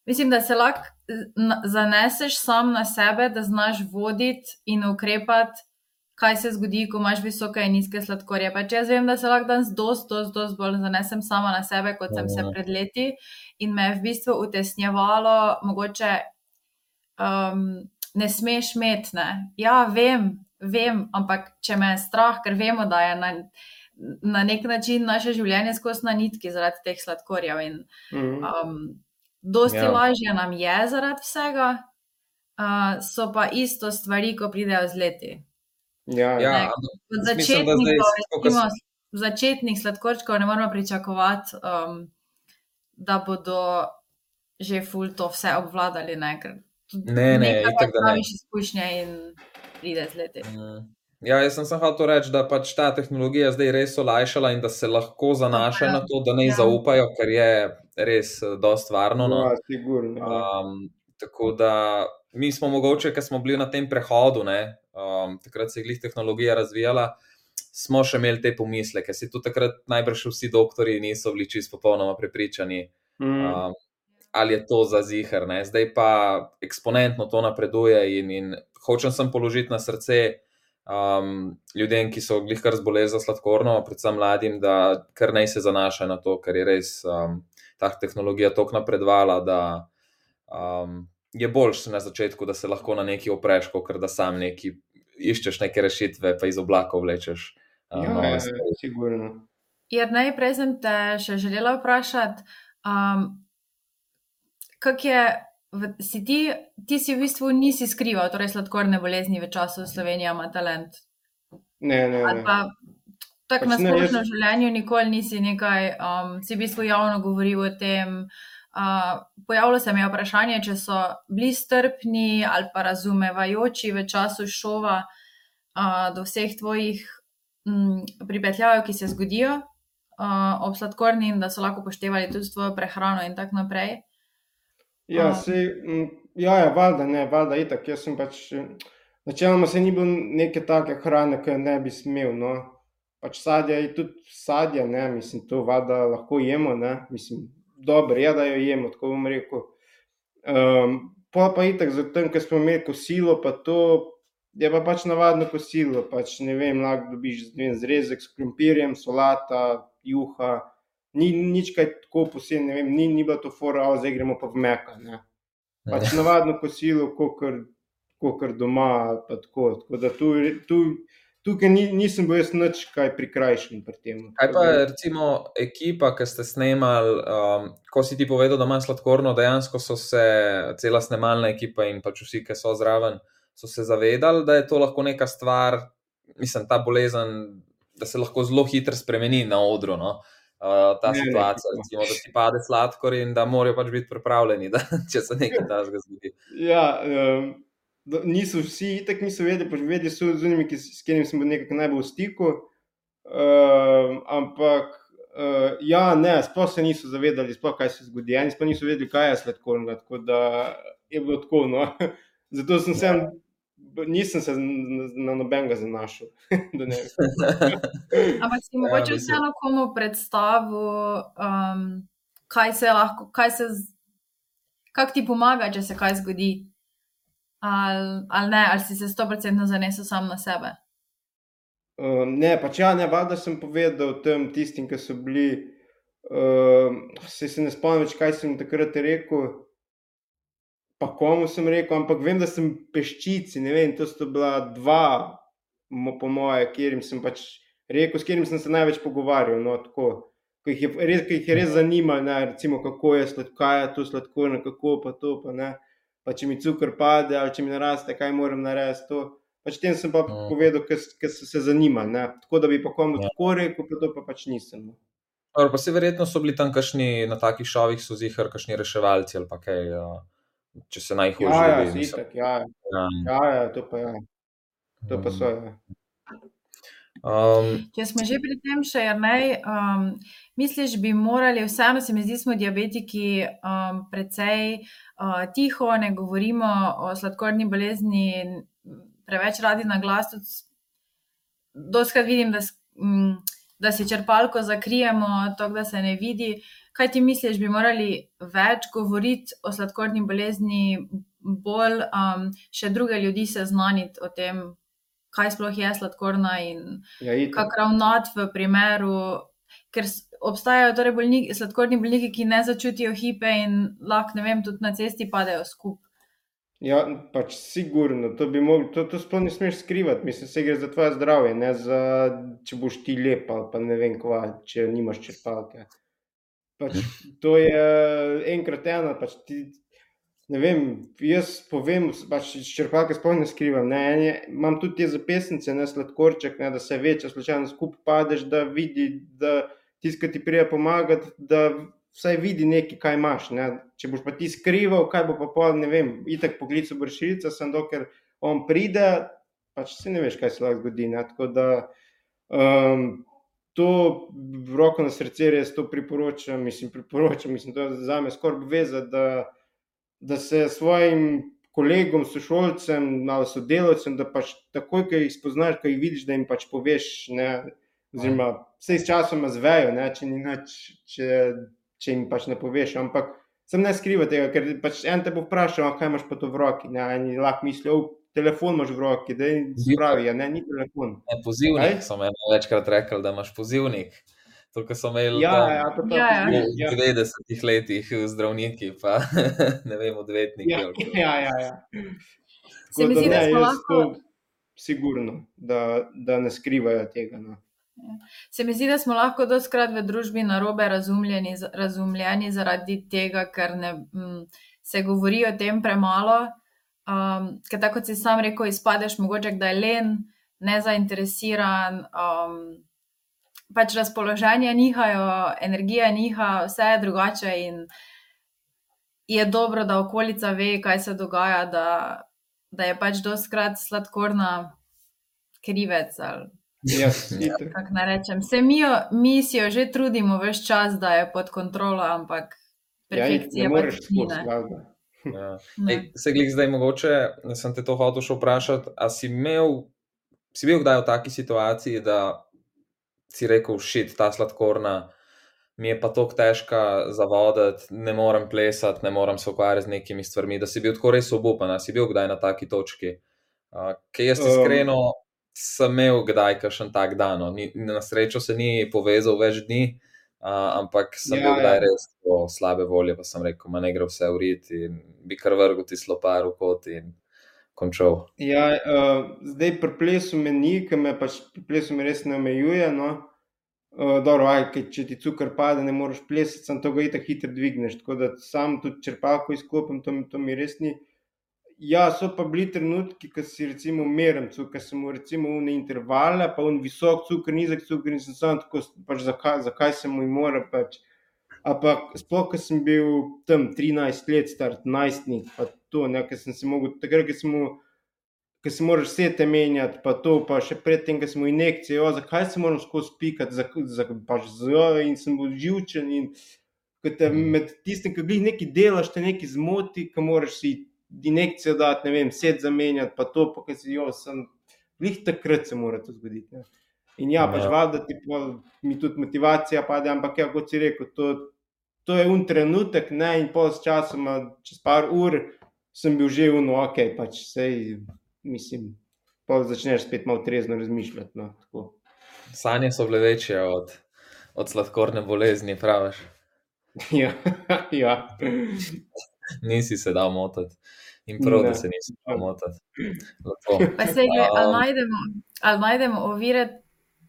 Mislim, da se lahko zaneseš sam na sebe, da znaš voditi in ukrepati kaj se zgodi, ko imaš visoke in nizke sladkorje. Pač jaz vem, da se lahko danes dosti, dosti, dosti bolj zanesem sama na sebe, kot sem se ja. pred leti in me je v bistvu utesnjevalo, mogoče um, ne smeš imeti. Ne? Ja, vem, vem, ampak če me je strah, ker vemo, da je na, na nek način naše življenje skozi na nitki zaradi teh sladkorjev. In, mhm. um, dosti ja. lažje nam je zaradi vsega. Uh, so pa isto stvari, ko pridejo z leti. Ja, ja. Začetnih sladkorčkov ne moramo pričakovati, um, da bodo že ful to vse obvladali. Ne, ne, ne, tako da imaš izkušnje in pride z leti. Mm. Ja, jaz sem samo hotel reči, da pač ta tehnologija zdaj res olajšala in da se lahko zanaša ja, na to, da ne ja. zaupajo, ker je res eh, dost varno. No. Ja, sigurno. Ja. Um, tako da mi smo mogoče, ker smo bili na tem prehodu, ne, um, takrat se je glih tehnologija razvijala, smo še imeli te pomisleke. Si tu takrat najbrž vsi doktori niso bili čisto popolnoma prepričani, mm. um, ali je to za zihar. Ne? Zdaj pa eksponentno to napreduje in, in hočem sem položiti na srce. Um, ljudem, ki so glih kar zboleli za sladkorno, predvsem mladim, da kar naj se zanašajo na to, ker je res um, ta tehnologija tako napredovala, da um, je boljš na začetku, da se lahko na neki opreš, kot da sam neki iščeš neke rešitve, pa iz oblakov vlečeš. Um, ja, je, je, sigurno. Jer najprej sem te še želela vprašati, um, kako je. Si ti, ti si v bistvu nisi skrival, torej sladkorne bolezni v času Slovenije, ima talent. Ne, ne. ne. Pa, Tako pač na splošno jaz... življenju nikoli nisi nekaj, um, si v bistvu javno govoril o tem. Uh, pojavilo se mi je vprašanje, če so bili strpni ali pa razumevajoči v času šova uh, do vseh tvojih um, pripetljajev, ki se zgodijo uh, ob sladkorni in da so lahko poštevali tudi tvojo prehrano in tako naprej. Ja, se, ja, ja, valjda ne, valjda itak. Jaz sem pač, načeloma se ni bilo neke take hrane, ki jo ne bi smel. No. Pač sadje je tudi sadje, ne, mislim, to valjda lahko jemo, ne, mislim dobro, ja, da jo jemo, tako bom rekel. Um, pa pa itak, zato ker smo imeli kosilo, pa to je pa pač navadno kosilo. Pač, ne vem, lahko dobiš vem, zrezek s krompirjem, solata, juha. Ni nič kaj tako posebno, ni, ni bilo to fora, zdaj gremo pa v meka. Ne. Pač navadno kosilo, kot kar doma. Tako, tako da tu, tu tukaj ni, nisem bil jaz nič kaj prikrajšen pri tem. Kaj pa recimo ekipa, ki ste snemali, um, ko si ti povedal, da ima sladkorno, dejansko so se cela snemalna ekipa in pač vsi, ki so zraven, so se zavedali, da je to lahko neka stvar, mislim, ta bolezen, da se lahko zelo hitro spremeni na odru. No? Uh, ta ne, situacija, ne, recimo, da ti pade sladkor, in da morajo pač biti pripravljeni, da če se nekaj takega zgodi. Ja, um, niso vsi, tako niso vedeli, pač vedeli so z unimi, s katerimi sem bil nekako najbolj v stiku. Uh, ampak, uh, ja, ne, sploh se niso zavedali, sploh kaj se zgodi. Oni sploh niso vedeli, kaj je sladkorno, tako da je bilo tako. No. Zato sem se. Nisem se na nobenega zanašal. Ampak si mogoče ja, vseeno komu predstavil, um, kaj se lahko, kaj se, kako ti pomaga, če se kaj zgodi ali, ali ne, ali si se sto procentno zanesel sam na sebe. Uh, ne, pač ja, ne, valjda sem povedal tem tistim, ki so bili. Uh, se, se ne spomnim več, kaj sem takrat rekel, pa komu sem rekel, ampak vem, da sem peščici, ne vem, to so bila dva, mo, po moje, kjer sem pač rekel, s katerim sem se največ pogovarjal. No, tako, ki jih je res, ki jih je res zanimalo, ne, recimo, kako je sladko, kaj je to sladko, kako pa to. Pa, ne, pa če mi cukor pade ali če mi naraste, kaj moram narediti. Pač tem sem pa mm. povedal, ker so se zanimali. Ne? Tako da bi pa komu ja. tako rekel, pa to pa pač nisem. No. Dobro, pa se verjetno so bili tam kašni na takih šovih, so zihar, kašni reševalci ali pa kaj, če se najhujše. Ja, ja, itak, ja, ja. ja, ja, to pa. Ja. To pa so. Ja. Um, če smo že pri tem, še je naj, um, misliš, bi morali, vseeno se mi zdi, smo diabetiki um, precej uh, tiho, ne govorimo o sladkorni bolezni, preveč radi na glas. Doskrat vidim, da, um, da si črpalko zakrijemo, to, da se ne vidi. Kaj ti misliš, bi morali več govoriti o sladkorni bolezni, bolj um, še druge ljudi seznaniti o tem, kaj sploh je sladkorna in ja, kako ravnati v primeru, ker obstajajo torej bolniki, sladkorni bolniki, ki ne začutijo hipe in lahko, ne vem, tudi na cesti padejo skupaj. Ja, pač sigurno, to bi mogli, to, to sploh ne smeš skrivati, mislim, se gre za tvoje zdravje, ne za, če boš ti lep ali pa ne vem kva, če nimaš črpalke. Pač, to je enkrat ena, pač ti, ne vem, jaz povem, pač črpalke sploh ne skrivam, ne, ne, imam tudi te zapesnice, ne sladkorček, ne, da se večja slučajno skupaj padeš, da vidi, da tisti, ki ti prija pomagati, da vsaj vidi nekaj, kaj imaš. Ne? Če boš pa ti skrival, kaj bo pa pol, ne vem, itek poklical bršilca, sem dokler on pride, pač se ne veš, kaj se lahko zgodi. Ne? Tako da um, to roko na srce res to priporočam, mislim, priporočam, mislim, to je za me skoraj obveza, da, da se svojim kolegom, sošolcem, malo sodelovcem, da pač takoj, ko jih spoznaš, ko jih vidiš, da jim pač poveš, ne, oziroma vse s časom zvejo, ne, če, nač, če, če jim pač ne poveš. Ampak sem ne skrival tega, ker pač en te bo vprašal, kaj imaš pa to v roki. Ne, in lahko mislijo, telefon imaš v roki, da je spravi, ne, ni telefon. Ne, pozivnik, sem večkrat rekel, da imaš pozivnik. To, kar so imeli ja, ja, to, ja, ja. v 90-ih letih, zdravniki, pa ne vem, odvetniki. Ja, ja, ja. ja. Se mi zdi, da smo lahko. Sigurno, da, da ne skrivajo tega. No. Se mi zdi, da smo lahko doskrat v družbi narobe razumljeni zaradi tega, ker ne, m, se govori o tem premalo. Um, ker tako kot si sam rekel, izpadeš mogoče, da je len, nezainteresiran. Um, pač razpoloženje nihajo, energija niha, vse je drugače in je dobro, da okolica ve, kaj se dogaja, da, da je pač doskrat sladkorna krivec. Ja, kako naj rečem. Se mi, jo, mi si jo že trudimo, veš čas, da je pod kontrolo, ampak perfekcija ja, pač ni. Ja. Ej, se glej, zdaj mogoče, da sem te to hotel še vprašati. A si imel, si bil kdaj v taki situaciji, da si rekel, šit, ta sladkorna mi je pa tako težka za voditi, ne morem plesati, ne morem se ukvarjati z nekimi stvarmi, da si bil tako res obupan, si bil kdaj na taki točki. Uh, Kaj jaz iskreno um, sem imel kdaj kakšen tak dan, no. na srečo se ni povezal več dni. Uh, ampak sem ja, bil kdaj ja. res po slabe volje, pa sem rekel, da ne gre vse uriti in bi kar vrgel ti slopar v kot in končal. Ja, uh, zdaj pri plesu me ni, ker me pač pri plesu me res ne omejuje. No? Uh, dobro, aj, kaj, če ti cukor pade, ne moreš plesati, sem to ga itak hitro dvigneš. Tako da sam tudi črpalko izkopim, to, to mi res ni. Ja, so pa bili trenutki, ko si recimo umiren, ko sem imel recimo unne intervale, pa un visok cukor, nizek cukor in sem sam tako, pač zakaj, zakaj sem mu mora pač. Ampak sploh, ko sem bil tam 13 let star, 11, pa to, ne, ker sem se mogel, takrat, ko sem mu, ko se moraš vse te menjati, pa to, pa še predtem, ko smo injekcije, o, zakaj se moram skozi pikati, za, za, pač in sem bil živčen in te med tistim, ko glih nekaj delaš, te nekaj zmoti, ko moraš si injekcijo dati, ne vem, sedaj zamenjati, pa to, pa kaj si jo, sem, glih takrat se mora to zgoditi. Ne. In ja, pač ja. valjda ti pa, mi tudi motivacija pade, ampak ja, kot si rekel, to, to je un trenutek, ne, in pol s časom, čez par ur, sem bil že uno, ok, pač sej, mislim, pol začneš spet malo trezno razmišljati. No, Sanje so bile večje od, od sladkorne bolezni, praviš. ja, ja nisi se dal motiti. In prav, ne. da se nisi dal motiti. Ali najdemo, ali najdemo ovire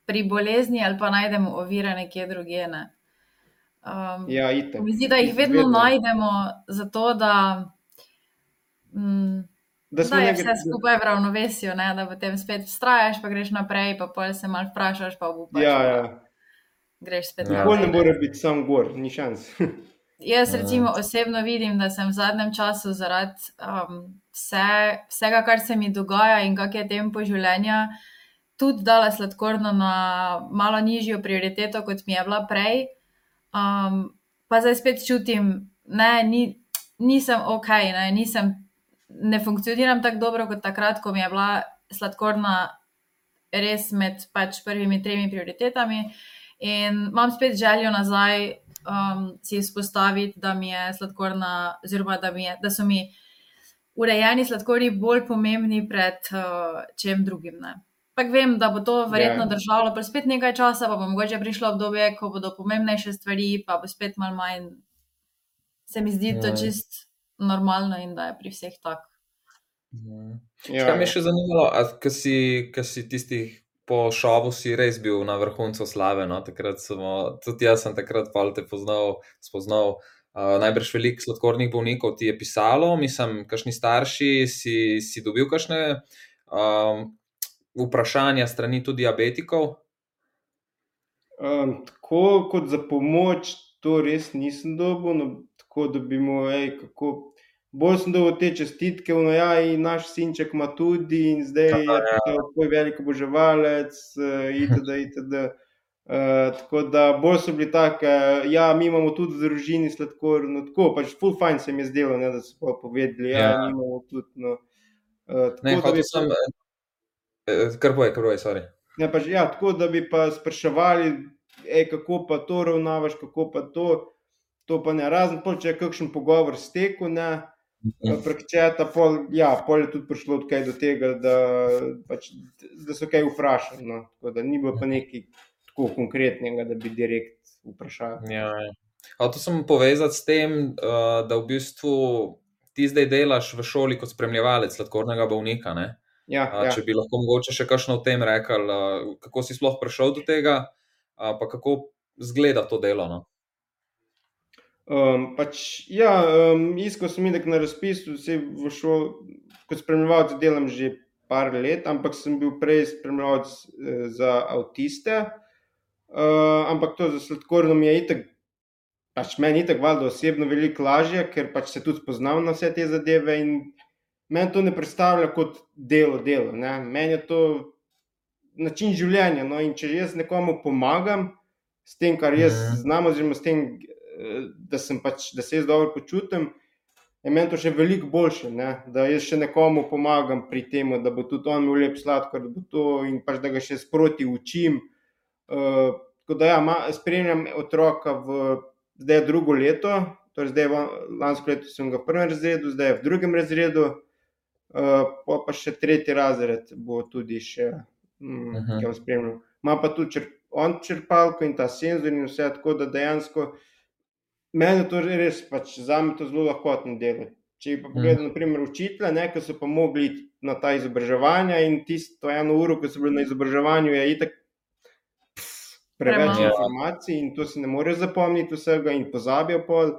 pri bolezni, ali pa najdemo ovire nekje drugje. Ne? Um, ja, Zdi, da jih vedno, vedno najdemo, zato da, mm, da, da je vse skupaj v ravnovesju, ne? da potem spet vztrajaš, pa greš naprej, pa pol se mal vprašaš, pa upaš. Ja, ja. Greš spet ja. naprej. Ne more biti sam gor, ni šans. Jaz, recimo, osebno vidim, da sem v zadnjem času zaradi um, vse, vsega, kar se mi dogaja in kak je tempo življenja, tudi dala sladkorno na malo nižjo prioriteto, kot mi je bila prej. Um, pa zdaj spet čutim, da ni, nisem ok, ne, nisem, ne funkcioniram tako dobro kot takrat, ko mi je bila sladkorna res med pač prvimi tremi prioritetami. In imam spet željo nazaj um, si izpostaviti, da mi je sladkorna, oziroma da, je, da so mi urejeni sladkorji bolj pomembni pred uh, čem drugim. Ne. Pak vem, da bo to verjetno yeah. Ja. držalo pa spet nekaj časa, pa bo mogoče prišlo obdobje, ko bodo pomembnejše stvari, pa bo spet malo manj. Se mi zdi yeah. to ja. čist normalno in da je pri vseh tako. Mm. Ja. Kaj me je še zanimalo, kaj si, si tistih po šovu si res bil na vrhuncu slave. No? Smo, tudi jaz sem takrat te poznal, spoznal. Uh, najbrž veliko sladkornih bolnikov ti je pisalo, mislim, kakšni starši si, si dobil kakšne um, vprašanja strani tudi diabetikov? Um, tako kot za pomoč, to res nisem dobil. No, tako da bi mu rekel, kako bolj sem dobil te čestitke, no ja, in naš sinček ima tudi, in zdaj je ja. tako velik oboževalec, eh, itd. itd. Uh, tako da bolj so bili tako, ja, mi imamo tudi v družini sladkor, no tako, pač full fine se mi je zdelo, ne, da so pa povedali, ja, ja. mi imamo tudi, no. Uh, tako, ne, da bi sem, kar boje, kar boje, sorry. Ne, pač, ja, tako da bi pa spraševali, ej, kako pa to ravnavaš, kako pa to, to pa ne, razen pol, če je kakšen pogovor stekel, ne, prek četa, pol, ja, pol je tudi prišlo do tega, da, pač, da so kaj vprašali. No. Da ni bilo pa nekaj tako konkretnega, da bi direkt vprašali. Ja, ja. To sem povezal s tem, da v bistvu ti zdaj delaš v šoli kot spremljevalec sladkornega bolnika. Ja, ja. Če bi lahko mogoče še kakšno o tem rekel, kako si sploh prišel do tega, pa kako zgleda to delo. No? Um, pač, ja, um, iskal sem videti na razpisu, vse v šoli, kot spremljevalec delam že par let, ampak sem bil prej spremljevalec eh, za avtiste. Uh, ampak to za sladkorno mi je itak, pač meni je tako valjda osebno veliko lažje, ker pač se tudi spoznam na vse te zadeve in meni to ne predstavlja kot delo, delo. Ne? Meni je to način življenja. No? In če jaz nekomu pomagam s tem, kar jaz mhm. znam, oziroma s tem, da, pač, da se jaz dobro počutim, je meni to še veliko boljše, ne? da jaz še nekomu pomagam pri tem, da bo tudi on imel lep sladkor, da, to, pač, da ga še sproti učim. Uh, da, ja, ma, spremljam otroka v zdaj drugo leto, torej zdaj v lansko leto sem ga v prvem razredu, zdaj je v drugem razredu, uh, pa še tretji razred bo tudi še um, uh -huh. spremljal. Ma pa tudi črp, on črpalko in ta senzor in vse tako, da dejansko meni to res, pač za me to zelo lahkotno delo. Če pa pogledam, -huh. naprimer, učitelja, ki so pa mogli na ta izobraževanja in tisto eno uro, ko so bili na izobraževanju, je itak preveč Prema. informacij in to se ne more zapomniti vsega in pozabijo pol.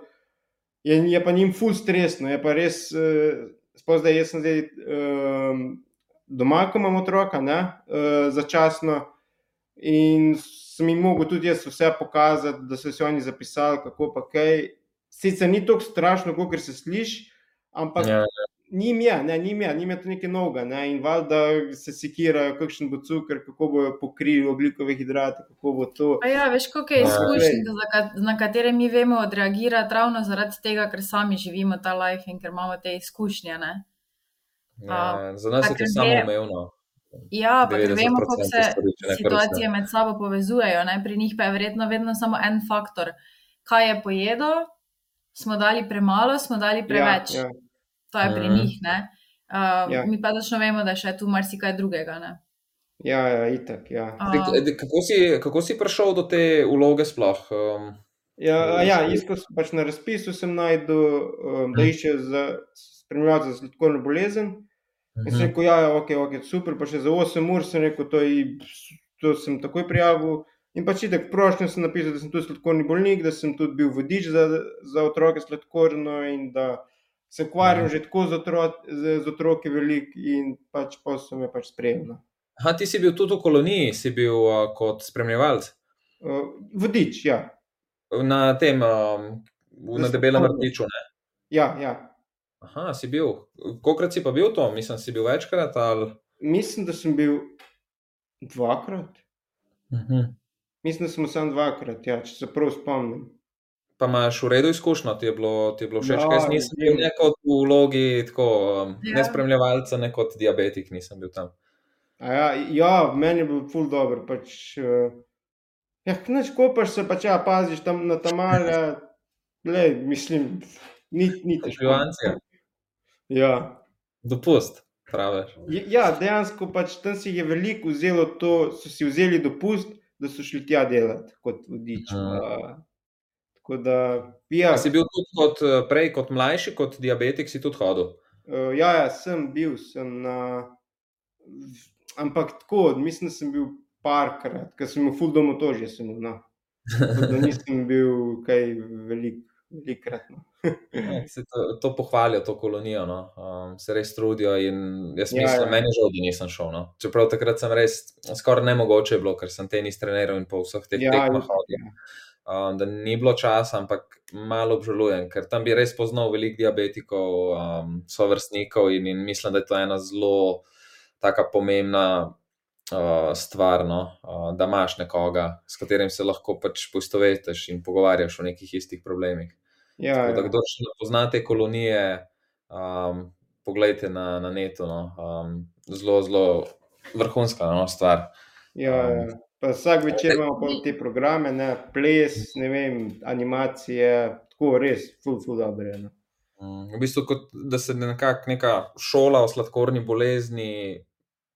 Je, je pa njim ful stresno, je pa res, uh, zdaj jaz sem zdaj uh, doma, ko imam otroka, ne, uh, začasno in sem jim mogel tudi jaz vse pokazati, da so se oni zapisali, kako pa kaj. Sicer ni tako strašno, kot se sliši, ampak ja, ja njim je, ne, njim je, njim je to nekaj novega. Ne, in valjda se sekirajo, kakšen bo cukor, kako bojo pokrili oglikove hidrate, kako bo to. A ja, veš, koliko je izkušenj, na katere mi vemo odreagirati, ravno zaradi tega, ker sami živimo ta life in ker imamo te izkušnje. Ja, za nas je to samo umevno. Ja, pa vemo, kako se situacije med sabo povezujejo. Ne? Pri njih pa je verjetno vedno samo en faktor. Kaj je pojedel, smo dali premalo, smo dali preveč. Ja, ja to je pri mm. njih. Uh, ja. Mi pa točno vemo, da je še tu marsikaj drugega. Ne? Ja, ja, itak. Ja. Uh, kako, si, kako si prišel do te vloge sploh? Um, ja, ja iskal pač na razpisu, sem najdel, um, da išče za spremljati za sladkorno bolezen. In sem mhm. rekel, ja, ja ok, ok, super, pa še za 8 ur sem rekel, to, je, to sem takoj prijavil. In pač tako prošnjo sem napisal, da sem tudi sladkorni bolnik, da sem tudi bil vodič za, za otroke sladkorno in da se ukvarjam ja. že tako z, otro, z, z otroki, velik in pač pa so me pač spremljali. Ha, ti si bil tudi v koloniji, si bil uh, kot spremljevalec? Uh, vodič, ja. Na tem, um, na debelem vrtiču. Ja, ja. Aha, si bil. Kolikrat si pa bil to? Mislim, si bil večkrat. Ali... Mislim, da sem bil dvakrat. Uh mhm. -huh. Mislim, da sem samo dvakrat, ja, če se prav spomnim. Pa imaš v redu izkušnjo, ti je bilo, ti je bilo všeč, kaj no, nisem bil ne kot v vlogi, tako um, ja. ne spremljevalca, ne kot diabetik, nisem bil tam. Ja, ja, meni je bil ful dobro. Pač, uh, ja, neč kopaš se, pač ja, paziš tam na tamale, le, mislim, ni, ni težko. Ja. Dopust, praviš. Ja, dejansko pač tam si je veliko vzelo to, so si vzeli dopust, da so šli tja delati kot vodič. Uh. Da, ja. Si bil tudi kot, eh, prej kot mlajši, kot diabetik, si tudi hodil? Uh, ja, ja, sem bil. Sem na, ampak tako, mislim, da sem bil parkrat, ker sem v Fuldomu to že sem. No. Da nisem bil kaj velik. Velikrat, no. ja, to, to pohvalijo, to kolonijo, no. um, se res trudijo. Jaz mislim, ja, ja. meni je žal, da nisem šel. No. Čeprav takrat sem res skoraj ne mogoče bilo, ker sem tenis treniral in po vseh teh ja, tekmah hodil. Ja um, da ni bilo časa, ampak malo obžalujem, ker tam bi res poznal veliko diabetikov, um, sovrstnikov in, in mislim, da je to ena zelo taka pomembna. Uh, stvar, no, uh, da imaš nekoga, s katerim se lahko pač poistovetiš in pogovarjaš o nekih istih problemih. Ja, Tako, da, ja. kdo še ne pozna te kolonije, um, pogledajte na, na netu. No, um, zelo, zelo vrhunska no, stvar. Ja, um, ja. Pa vsak večer imamo te programe, ne, ples, ne vem, animacije, tako res, ful, ful, dobro. No. Mm, v bistvu, kot da se nekak, neka šola o sladkorni bolezni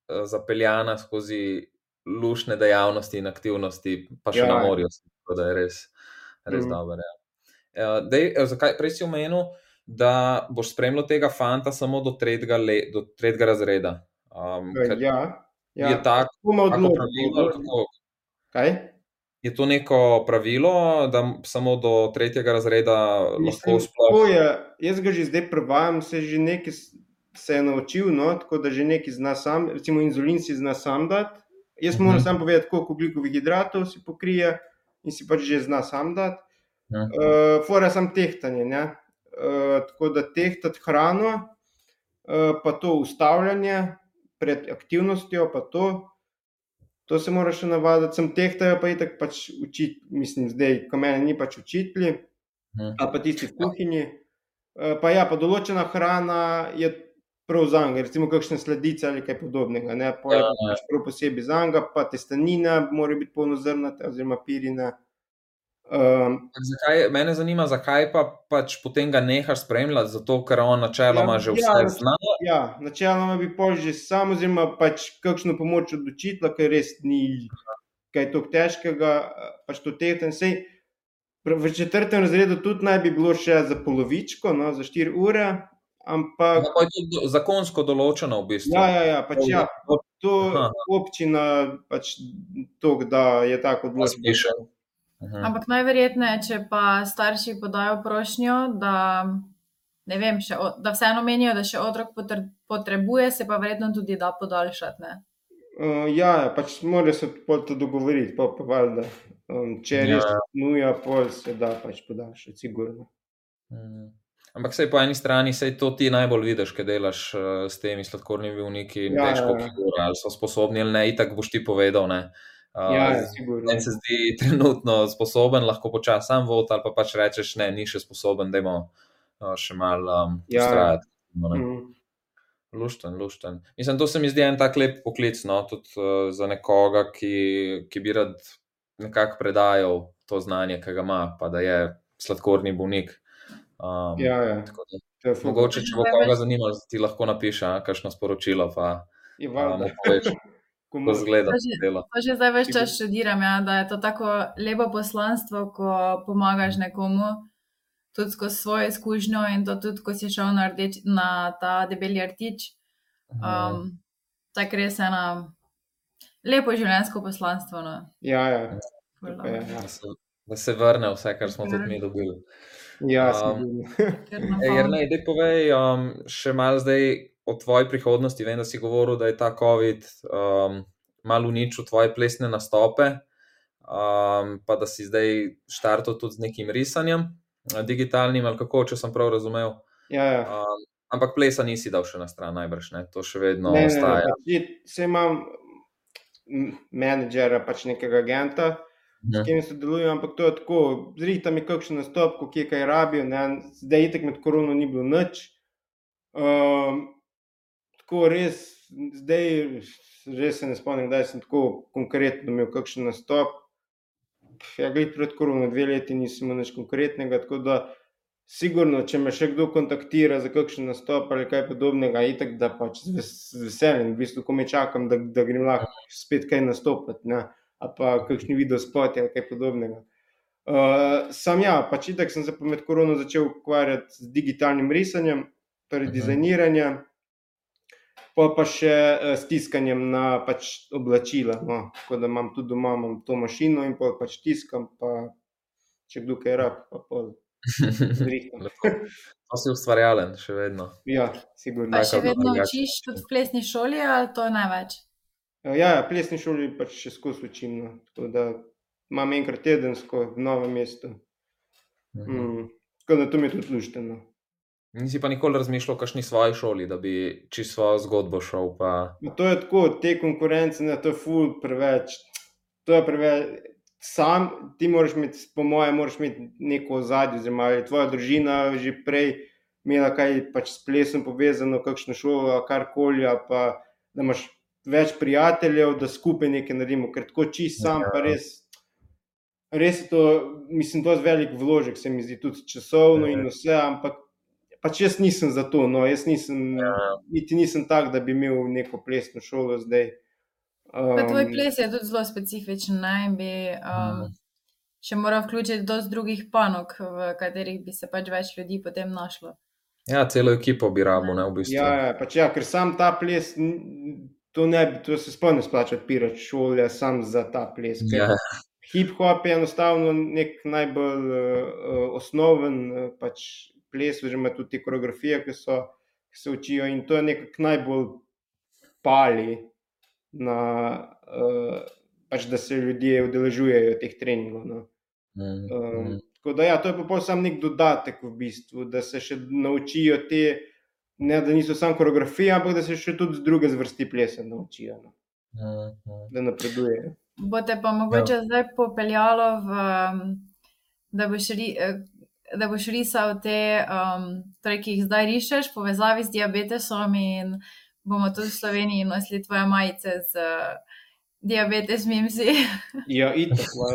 zapeljana skozi lušne dejavnosti in aktivnosti, pa še ja. na morju, tako da je res, res mm. dobro. Ja. Uh, dej, zakaj prej si omenil, da boš spremljal tega fanta samo do tretjega, le, do tretjega razreda? Um, ja. Ja, je tako, tako pravilo, kako, kaj? Je to neko pravilo, da samo do tretjega razreda Mislim, lahko sploh? Jaz ga že zdaj prevajam, se že nekaj se je naučil, no, tako da že nekaj zna sam, recimo inzulin si zna sam dati. Jaz moram -huh. samo povedati, koliko ugljikovih hidratov si pokrije in si pač že zna sam dati. -huh. uh, Fora sem tehtanje. Uh, tako da tehtati hrano, uh, pa to ustavljanje pred aktivnostjo, pa to. To se moraš še navaditi, sem tehtajo pa itak pač učiti, mislim, zdaj, ko meni ni pač učitelji, uh -huh. pa tisti v kuhinji. Uh, pa ja, pa določena hrana je prav za njega, recimo kakšne sledice ali kaj podobnega. Ne, pa je ja, pač prav posebej za njega, pa testenina mora biti polnozrnata oziroma pirina. Um, zakaj, mene zanima, zakaj pa pač potem ga nehaš spremljati, zato ker on načeloma ja, že vse ja, zna. Ja, načeloma bi pol že sam, oziroma pač kakšno pomoč od učitla, ker res ni kaj tako težkega, pač to tehten sej. V četrtem razredu tudi naj bi bilo še za polovičko, no, za 4 ure, Ampak, ja, je to zakonsko določeno, v bistvu. Ja, ja, ja, pač ja to je občina, pač to, da je tako odločeno. Ampak najverjetneje, če pa starši podajo prošnjo, da, vem, še, da vseeno menijo, da še otrok potrebuje, se pa verjetno tudi da podaljšati. Uh, ja, pač mora se to dogovoriti, pa, pa valjda. Um, če je res ja. nuja, pol se da pač podaljšati, sigurno. Mhm. Ampak sej po eni strani, sej to ti najbolj vidiš, kaj delaš uh, s temi sladkornimi vniki in ja, težko, ja, ja. ali so sposobni ali ne, itak boš ti povedal. Ne. Uh, ja, ne se zdi trenutno sposoben, lahko počasi sam vod, ali pa pač rečeš, ne, ni še sposoben, da ima uh, še malo um, ja, ustrajati. Mm. Lušten, lušten. Mislim, to se mi zdi en tak lep poklic, no, tudi uh, za nekoga, ki, ki bi rad nekako predajal to znanje, ki ga ima, pa da je sladkorni bolnik. Um, ja, ja. Da, mogoče, če bo koga zanimalo, ti lahko napiše kakšno sporočilo. Pa, um, Ko zgleda, da je že zdaj več čas študiram, ja, da je to tako lepo poslanstvo, ko pomagaš nekomu, tudi skozi svojo izkušnjo in to tudi, ko si šel na, rdeč, na ta debeli artič. Um, tako res je ena lepo življenjsko poslanstvo. No. Ja, ja. ja. Da, se, da se vrne vse, kar smo tudi mi dobili. Ja, um, Jer ne, da povej um, še malo zdaj o tvoji prihodnosti. Vem, da si govoril, da je ta COVID um, malo uničil tvoje plesne nastope, um, pa da si zdaj štartil tudi z nekim risanjem, digitalnim ali kako, če sem prav razumel. Ja, ja. Um, ampak plesa nisi dal še na stran, najbrž ne, to še vedno ne, ostaja. Ne, ne, ne. Vse imam menedžera, pač nekega agenta s ja. katerim sodelujem, ampak to je tako, zrihta mi kakšen nastop, ko kje kaj rabijo, ne? zdaj je tako med korono ni bilo nič. Um, tako res, zdaj res se ne spomnim, da sem tako konkretno imel kakšen nastop. Ja, gled pred korono, dve leti nisem imel nič konkretnega, tako da sigurno, če me še kdo kontaktira za kakšen nastop ali kaj podobnega, je tako, da pač z veseljem, v bistvu, ko me čakam, da, da grem lahko spet kaj nastopati. Ne? Pa kakšni video spoti ali kaj podobnega. Uh, sam ja, pač itak sem se med korono začel ukvarjati z digitalnim risanjem, torej mhm. -huh. dizajniranjem, pa pa še uh, stiskanjem na pač oblačila. No. Tako da imam tudi doma imam to mašino in pa pač tiskam, pa če kdo kaj rab, pa pol. Pa si ustvarjalen, še vedno. Ja, sigurno. Pa še vedno učiš tudi v plesni šoli, ali to je največ? Ja, ja, plesni šoli pač še skozi učim. No. Tako da imam enkrat tedensko v novem mestu. Mhm. Mm, tako da to mi je tudi lušteno. Nisi pa nikoli razmišljal o kakšni svoji šoli, da bi čisto svojo zgodbo šel. Pa... No, to je tako, te konkurence, ne, to je ful preveč. To je preveč. Sam ti moraš imeti, po mojem, moraš imeti neko ozadje, oziroma je tvoja družina že prej imela kaj pač s plesom povezano, kakšno šolo, karkoli, pa da imaš več prijateljev, da skupaj nekaj naredimo, ker tako čist sam, pa ja. res. Res je to, mislim, da je velik vložek, se mi zdi tudi časovno in vse, ampak pač jaz nisem za to. No, jaz nisem, ja. niti nisem tak, da bi imel neko plesno šolo zdaj. Um, tvoj ples je tudi zelo specifičen, naj bi um, še moral vključiti dosti drugih panog, v katerih bi se pač več ljudi potem našlo. Ja, celo ekipo bi rabo, ne v bistvu. Ja, ja, pač ja, ker sam ta ples to, ne, to se sploh ne splača odpirati šole samo za ta ples. Ja. Hip-hop je enostavno nek najbolj uh, osnoven uh, pač ples, oziroma tudi te koreografije, ki, so, ki se učijo in to je nekako najbolj pali. na, uh, pač, da se ljudje udeležujejo teh treningov. No. Mm, um, tako da, ja, to je pa samo nek dodatek, v bistvu, da se še naučijo te, ne da niso samo koreografije, ampak da se še tudi z druge zvrsti plesa naučijo. No. Mm. Da napredujejo. Bote pa mogoče ja. zdaj popeljalo v. Da boš, ri, eh, da boš risal te, um, torej, ki jih zdaj rišeš, povezavi z diabetesom, in bomo tudi v Sloveniji nosili tvoje majice z uh, diabetes, mimsi. ja, in tako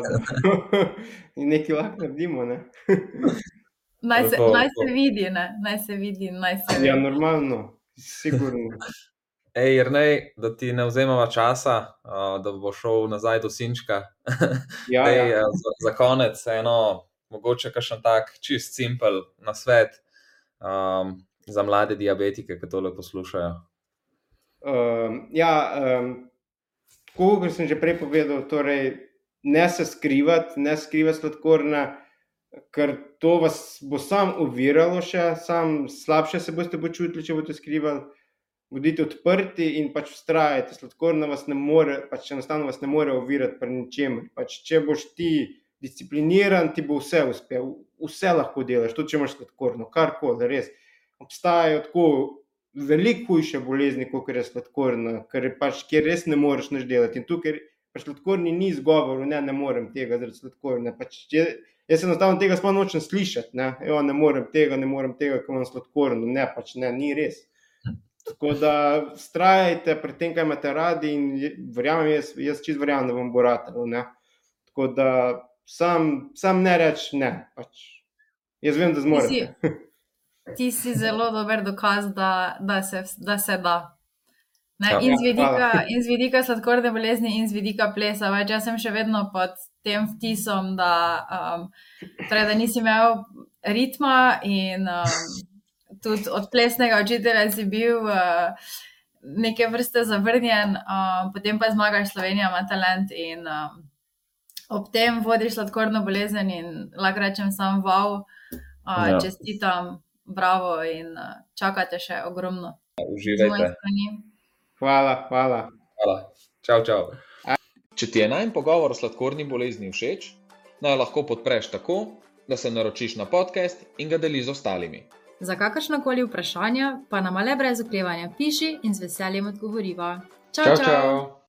in nekaj lahko naredimo. Ne? naj, se, to, naj se vidi, ne? naj se vidi. Naj se ja, normalno, sigurno. Ej, Jrnej, da ti ne vzemava časa, uh, da bo šel nazaj do Sinčka. ja, Ej, ja. Za, za konec, eno mogoče kakšen tak čist simpel na svet um, za mlade diabetike, ki tole poslušajo? Um, ja, um, kot sem že prej povedal, torej, ne se skrivati, ne skrivati sladkorna, ker to vas bo sam uviralo, še sam slabše se boste počutili, če boste skrivali. Bodite odprti in pač vztrajajte. Sladkorna vas ne more, pač enostavno vas ne more ovirati pri ničemer. Pač, če boš ti discipliniran, ti bo vse uspel, vse lahko delaš, tudi če imaš sladkorno, karkoli, res. Obstajajo tako veliko hujše bolezni, kot je sladkorna, ker pač, kjer res ne moreš nič delati. In tukaj pač sladkorni ni izgovor, ne, ne morem tega zaradi sladkorne. Pač, jaz enostavno tega sploh nočem slišati, ne, jo, ne morem tega, ne morem tega, ker imam sladkorno, ne, pač ne, ni res. Tako da strajajte pri tem, kaj imate radi, in verjamem, jaz, jaz čist verjamem, da vam bo ratalo. Tako da sam, sam ne reč ne. Pač. Jaz vem, da zmorem. Ti, ti si zelo dober dokaz, da, da, se, da se da. Ne, ja, in, z vidika, in z vidika sladkorne bolezni, in z vidika plesa. Več, jaz sem še vedno pod tem vtisom, da, um, torej, da nisi imel ritma, in um, tudi od plesnega učitelja si bil uh, neke vrste zavrnjen, um, potem pa zmagaš Slovenija, ima talent. In, um, ob tem vodiš sladkorno bolezen in lahko rečem, sam wow, uh, ja. čestitam, bravo in uh, čakate še ogromno. Uživajte. Hvala, hvala. hvala. Čau, čau. Če ti je najmen pogovor o sladkorni bolezni všeč, naj lahko podpreš tako, da se naročiš na podcast in ga deliš z ostalimi. Za kakršno koli vprašanje pa nam le brez oklevanja piši in z veseljem odgovoriva. Čau, čau! čau. čau.